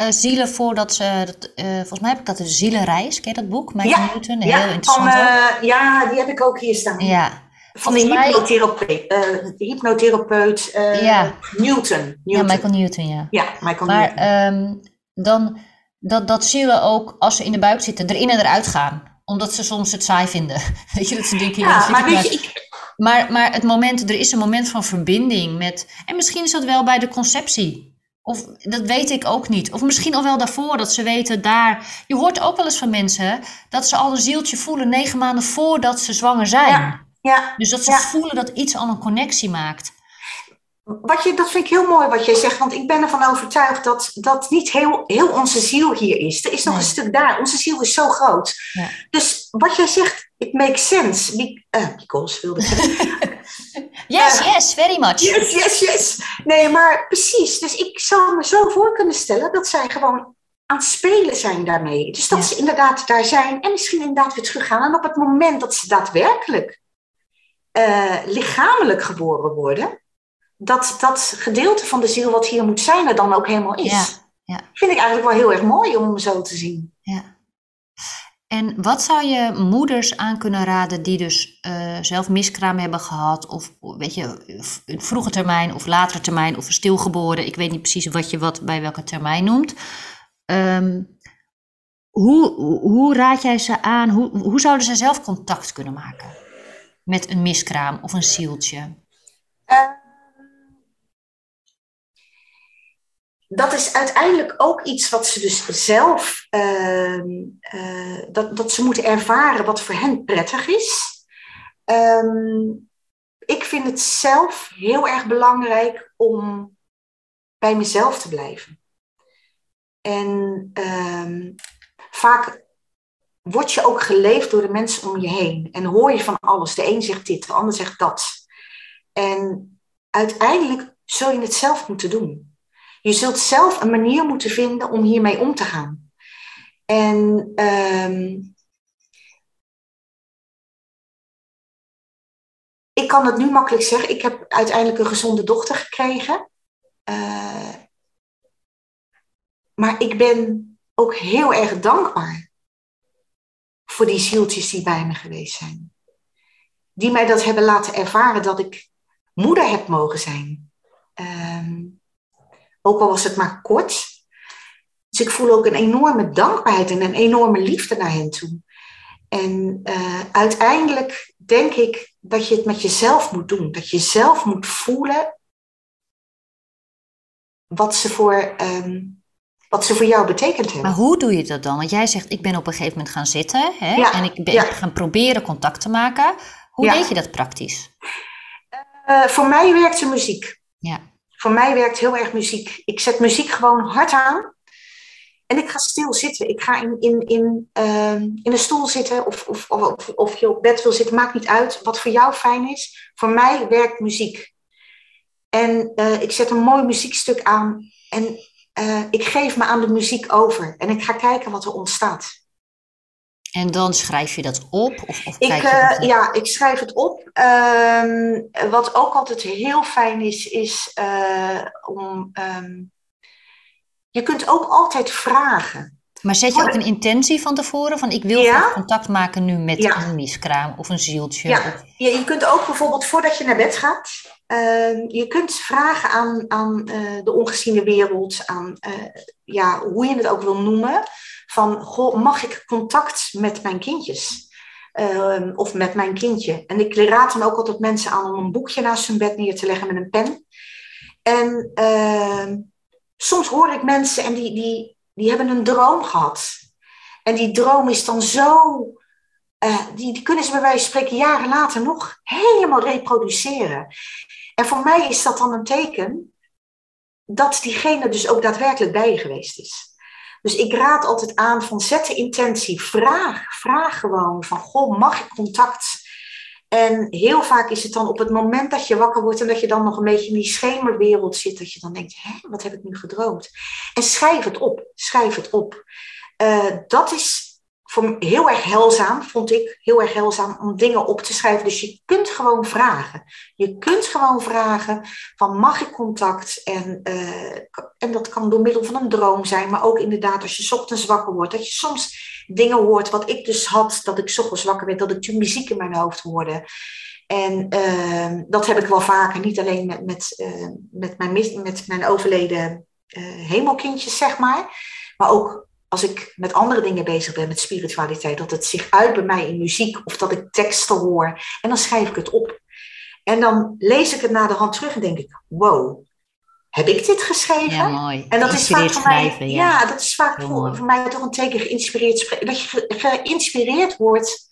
uh, zielen voordat ze, dat, uh, volgens mij heb ik dat de zielenreis, ken je dat boek? Michael ja, Newton, ja, heel interessant. Van, ja, die heb ik ook hier staan. Ja. Van de hypnotherapeut, hypnotherapeut ja. Newton, Newton. Ja, Michael Newton, ja. Ja, Michael maar, Newton. Um, dan dat, dat zielen ook, als ze in de buik zitten, erin en eruit gaan omdat ze soms het saai vinden. Weet je, dat ze denken... Ja, maar weet je, ik... Maar, maar het moment, er is een moment van verbinding met... En misschien is dat wel bij de conceptie. Of dat weet ik ook niet. Of misschien al wel daarvoor, dat ze weten daar... Je hoort ook wel eens van mensen dat ze al een zieltje voelen... negen maanden voordat ze zwanger zijn. Ja, ja, dus dat ze ja. voelen dat iets al een connectie maakt. Wat je, dat vind ik heel mooi wat jij zegt, want ik ben ervan overtuigd dat, dat niet heel, heel onze ziel hier is. Er is nog een stuk daar. Onze ziel is zo groot. Ja. Dus wat jij zegt, it makes sense. Be, uh, because wilde ik Yes, uh, yes, very much. Yes, yes, yes. Nee, maar precies. Dus ik zou me zo voor kunnen stellen dat zij gewoon aan het spelen zijn daarmee. Dus dat ja. ze inderdaad daar zijn en misschien inderdaad weer teruggaan. En op het moment dat ze daadwerkelijk uh, lichamelijk geboren worden dat dat gedeelte van de ziel wat hier moet zijn er dan ook helemaal is. Ja, ja. Vind ik eigenlijk wel heel erg mooi om zo te zien. Ja. En wat zou je moeders aan kunnen raden die dus uh, zelf miskraam hebben gehad, of weet je, een vroege termijn of latere termijn, of stilgeboren, ik weet niet precies wat je wat bij welke termijn noemt. Um, hoe, hoe raad jij ze aan, hoe, hoe zouden ze zelf contact kunnen maken met een miskraam of een zieltje? Uh, dat is uiteindelijk ook iets wat ze dus zelf, ehm, eh, dat, dat ze moeten ervaren wat voor hen prettig is. Ehm, ik vind het zelf heel erg belangrijk om bij mezelf te blijven. En um, vaak word je ook geleefd door de mensen om je heen. En hoor je van alles. De een zegt dit, de ander zegt dat. En uiteindelijk zul je het zelf moeten doen. Je zult zelf een manier moeten vinden om hiermee om te gaan. En um, ik kan het nu makkelijk zeggen. Ik heb uiteindelijk een gezonde dochter gekregen. Uh, maar ik ben ook heel erg dankbaar voor die zieltjes die bij me geweest zijn. Die mij dat hebben laten ervaren dat ik moeder heb mogen zijn. Um, ook al was het maar kort. Dus ik voel ook een enorme dankbaarheid en een enorme liefde naar hen toe. En uh, uiteindelijk denk ik dat je het met jezelf moet doen. Dat je zelf moet voelen wat ze voor um, wat ze voor jou betekend hebben. Maar hoe doe je dat dan? Want jij zegt, ik ben op een gegeven moment gaan zitten hè? en ik ben gaan proberen contact te maken. Hoe deed je dat praktisch? Uh, voor mij werkte muziek. Ja. Voor mij werkt heel erg muziek. Ik zet muziek gewoon hard aan. En ik ga stil zitten. Ik ga in, in, in, uh, in een stoel zitten of, of, of, of je op bed wil zitten. Maakt niet uit wat voor jou fijn is. Voor mij werkt muziek. En uh, ik zet een mooi muziekstuk aan. En uh, ik geef me aan de muziek over en ik ga kijken wat er ontstaat. En dan schrijf je dat op? Of, of ik, uh, ja, ik schrijf het op. Uh, wat ook altijd heel fijn is, is uh, om. Um, je kunt ook altijd vragen. Maar zet je ook een intentie van tevoren? Van ik wil ja? contact maken nu met een miskraam of een zieltje? Ja. ja, je kunt ook bijvoorbeeld voordat je naar bed gaat, uh, je kunt vragen aan, aan uh, de ongeziene wereld, aan uh, ja, hoe je het ook wil noemen, van goh, mag ik contact met mijn kindjes? Ehm, of met mijn kindje. En ik raad dan ook altijd mensen aan om een boekje naast hun bed neer te leggen met een pen. En ehm, soms hoor ik mensen en die, die, die hebben een droom gehad. En die droom is dan zo. Uh, die, die kunnen ze bij wijze van spreken jaren later nog helemaal reproduceren. En voor mij is dat dan een teken dat diegene dus ook daadwerkelijk bij je geweest is. Dus ik raad altijd aan van zet de intentie, vraag, vraag gewoon van goh, mag ik contact? En heel vaak is het dan op het moment dat je wakker wordt en dat je dan nog een beetje in die schemerwereld zit, dat je dan denkt, hè, wat heb ik nu gedroomd? En schrijf het op, schrijf het op. Uh, dat is voor heel erg helzaam, vond ik heel erg helzaam om dingen op te schrijven. Dus je kunt gewoon vragen. Je kunt gewoon vragen van mag ik contact? En, uh, en dat kan door middel van een droom zijn, maar ook inderdaad als je ochtends wakker wordt, dat je soms dingen hoort wat ik dus had, dat ik ochtends wakker werd, dat ik de muziek in mijn hoofd hoorde. En uh, dat heb ik wel vaker, niet alleen met, met, uh, met, mijn, met mijn overleden hemelkindjes, zeg maar, maar ook als ik met andere dingen bezig ben, met spiritualiteit, dat het zich uit bij mij in muziek of dat ik teksten hoor. En dan schrijf ik het op. En dan lees ik het na de hand terug en denk ik, wow, heb ik dit geschreven? Ja, mooi. En dat is vaak voor mij, ja. dat is vaak voor, voor, mij toch een teken geïnspireerd. Dat je geïnspireerd wordt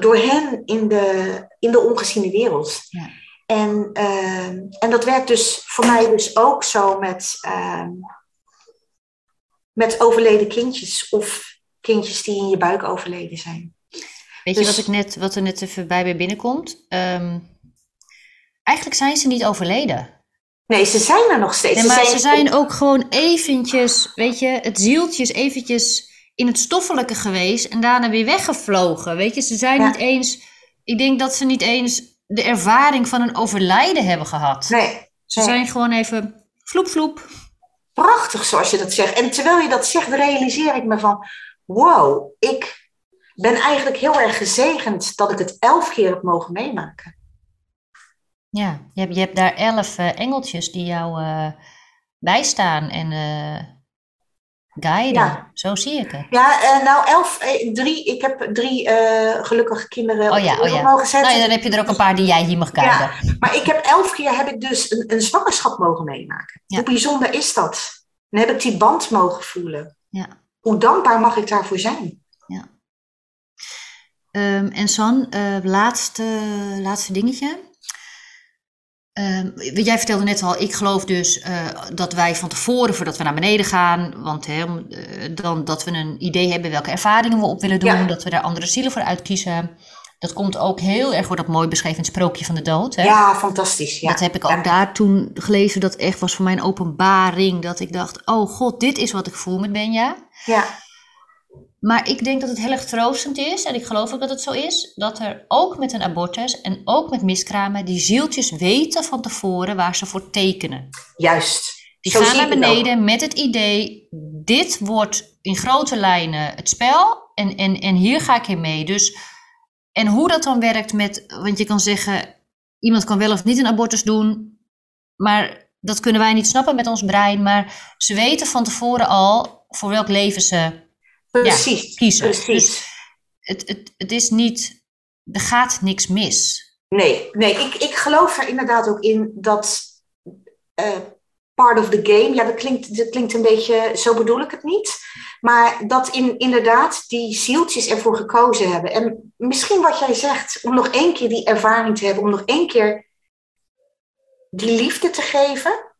door hen in de, in de ongeziene wereld. Ja. En, uh, en dat werkt dus voor mij dus ook zo met... Uh, met overleden kindjes of kindjes die in je buik overleden zijn. Weet je dus wat, ik net, wat er net even bij me binnenkomt? Um, eigenlijk zijn ze niet overleden. Nee, ze zijn er nog steeds. Nee, maar ze zijn, ze zijn ook gewoon eventjes, weet je, het zieltje is eventjes in het stoffelijke geweest en daarna weer weggevlogen. Weet je, ze zijn niet eens, ik denk dat ze niet eens de ervaring van een overlijden hebben gehad. Nee. Ze zijn gewoon even vloep vloep prachtig zoals je dat zegt. En terwijl je dat zegt, realiseer ik me van, wow, ik ben eigenlijk heel erg gezegend dat ik het elf keer heb mogen meemaken. Ja, je hebt, daar elf uh, engeltjes die jou uh, bijstaan en uh, guiden. Ja. Zo zie ik het. Ja, nou elf, drie, ik heb drie gelukkige kinderen oh, ja, op oh, ja. mogen zetten. Nou, dan heb je er ook een paar die jij hier mag guiden. Ja, maar ik heb elf keer heb ik dus een, een zwangerschap mogen meemaken. Hoe bijzonder is dat? Dan heb ik die band mogen voelen. Ja. Hoe dankbaar mag ik daarvoor zijn? Ja. Um, en San, laatste, laatste dingetje. Uh, jij vertelde net al, ik geloof dus uh, dat wij van tevoren, voordat we naar beneden gaan, want he, uh, dan dat we een idee hebben welke ervaringen we op willen doen, ja. dat we daar andere zielen voor uitkiezen. Dat komt ook heel erg, wordt dat mooi beschreven in het sprookje van de dood. Hè? Ja, fantastisch. Ja. Dat heb ik ook ja. daar toen gelezen. Dat echt was voor mij een openbaring. Dat ik dacht, oh god, dit is wat ik voel met Benja. Ja. Maar ik denk dat het heel erg troostend is, en ik geloof ook dat het zo is, dat er ook met een abortus en ook met miskramen die zieltjes weten van tevoren waar ze voor tekenen. Juist. Die gaan naar beneden met het idee, dit wordt in grote lijnen het spel en, en, en hier ga ik in mee. Dus, en hoe dat dan werkt met, want je kan zeggen, iemand kan wel of niet een abortus doen, maar dat kunnen wij niet snappen met ons brein, maar ze weten van tevoren al voor welk leven ze Precies. Ja, kiezen. Precies. Dus het, het, het is niet, er gaat niks mis. Nee, nee ik, ik geloof er inderdaad ook in dat uh, part of the game, ja, dat klinkt, dat klinkt een beetje, zo bedoel ik het niet. Maar dat in, inderdaad die zieltjes ervoor gekozen hebben. En misschien wat jij zegt, om nog één keer die ervaring te hebben, om nog één keer die liefde te geven.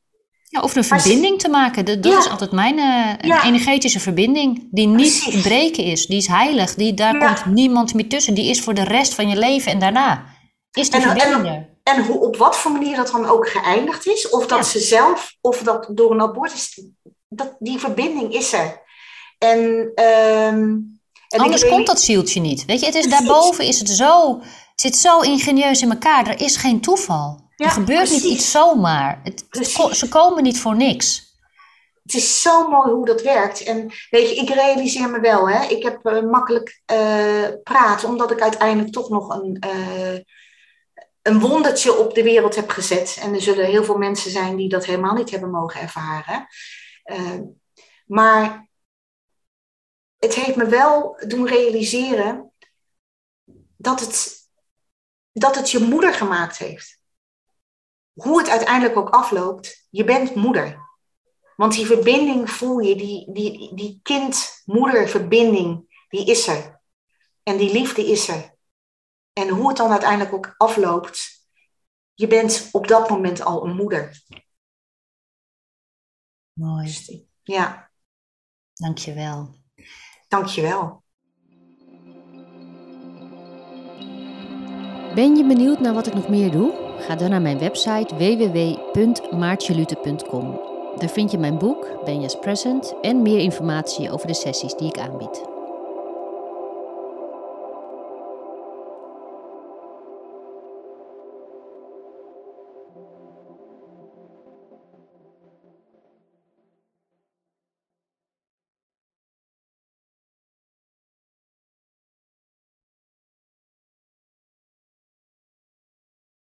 Ja, of een verbinding te maken. Dat, dat ja. is altijd mijn uh, energetische verbinding. Die niet Precies. te breken is. Die is heilig. Die, daar komt niemand meer tussen. Die is voor de rest van je leven en daarna. Is die en, verbinding en, en hoe, op wat voor manier dat dan ook geëindigd is. Of dat ze zelf, of dat door een abortus. Dat, die verbinding is er. En, um, en Anders komt dat zieltje niet. Weet je, het is daarboven is het zo... Het zit zo ingenieus in elkaar. Er is geen toeval. Ja, er gebeurt precies. niet iets zomaar. Het, het, ze komen niet voor niks. Het is zo mooi hoe dat werkt. En weet je, ik realiseer me wel, hè, ik heb uh, makkelijk uh, praten, omdat ik uiteindelijk toch nog een, uh, een wondertje op de wereld heb gezet. En er zullen heel veel mensen zijn die dat helemaal niet hebben mogen ervaren. maar het heeft me wel doen realiseren dat het, dat het je moeder gemaakt heeft hoe het uiteindelijk ook afloopt, je bent moeder. Want die verbinding voel je, die, die, die kind-moeder verbinding, die is er. En die liefde is er. En hoe het dan uiteindelijk ook afloopt, je bent op dat moment al een moeder. Mooi. Ja. Dankjewel. Dankjewel. Ben je benieuwd naar wat ik nog meer doe? Ga dan naar mijn website www.maartjelute.com. Daar vind je mijn boek, Benja's Present, en meer informatie over de sessies die ik aanbied.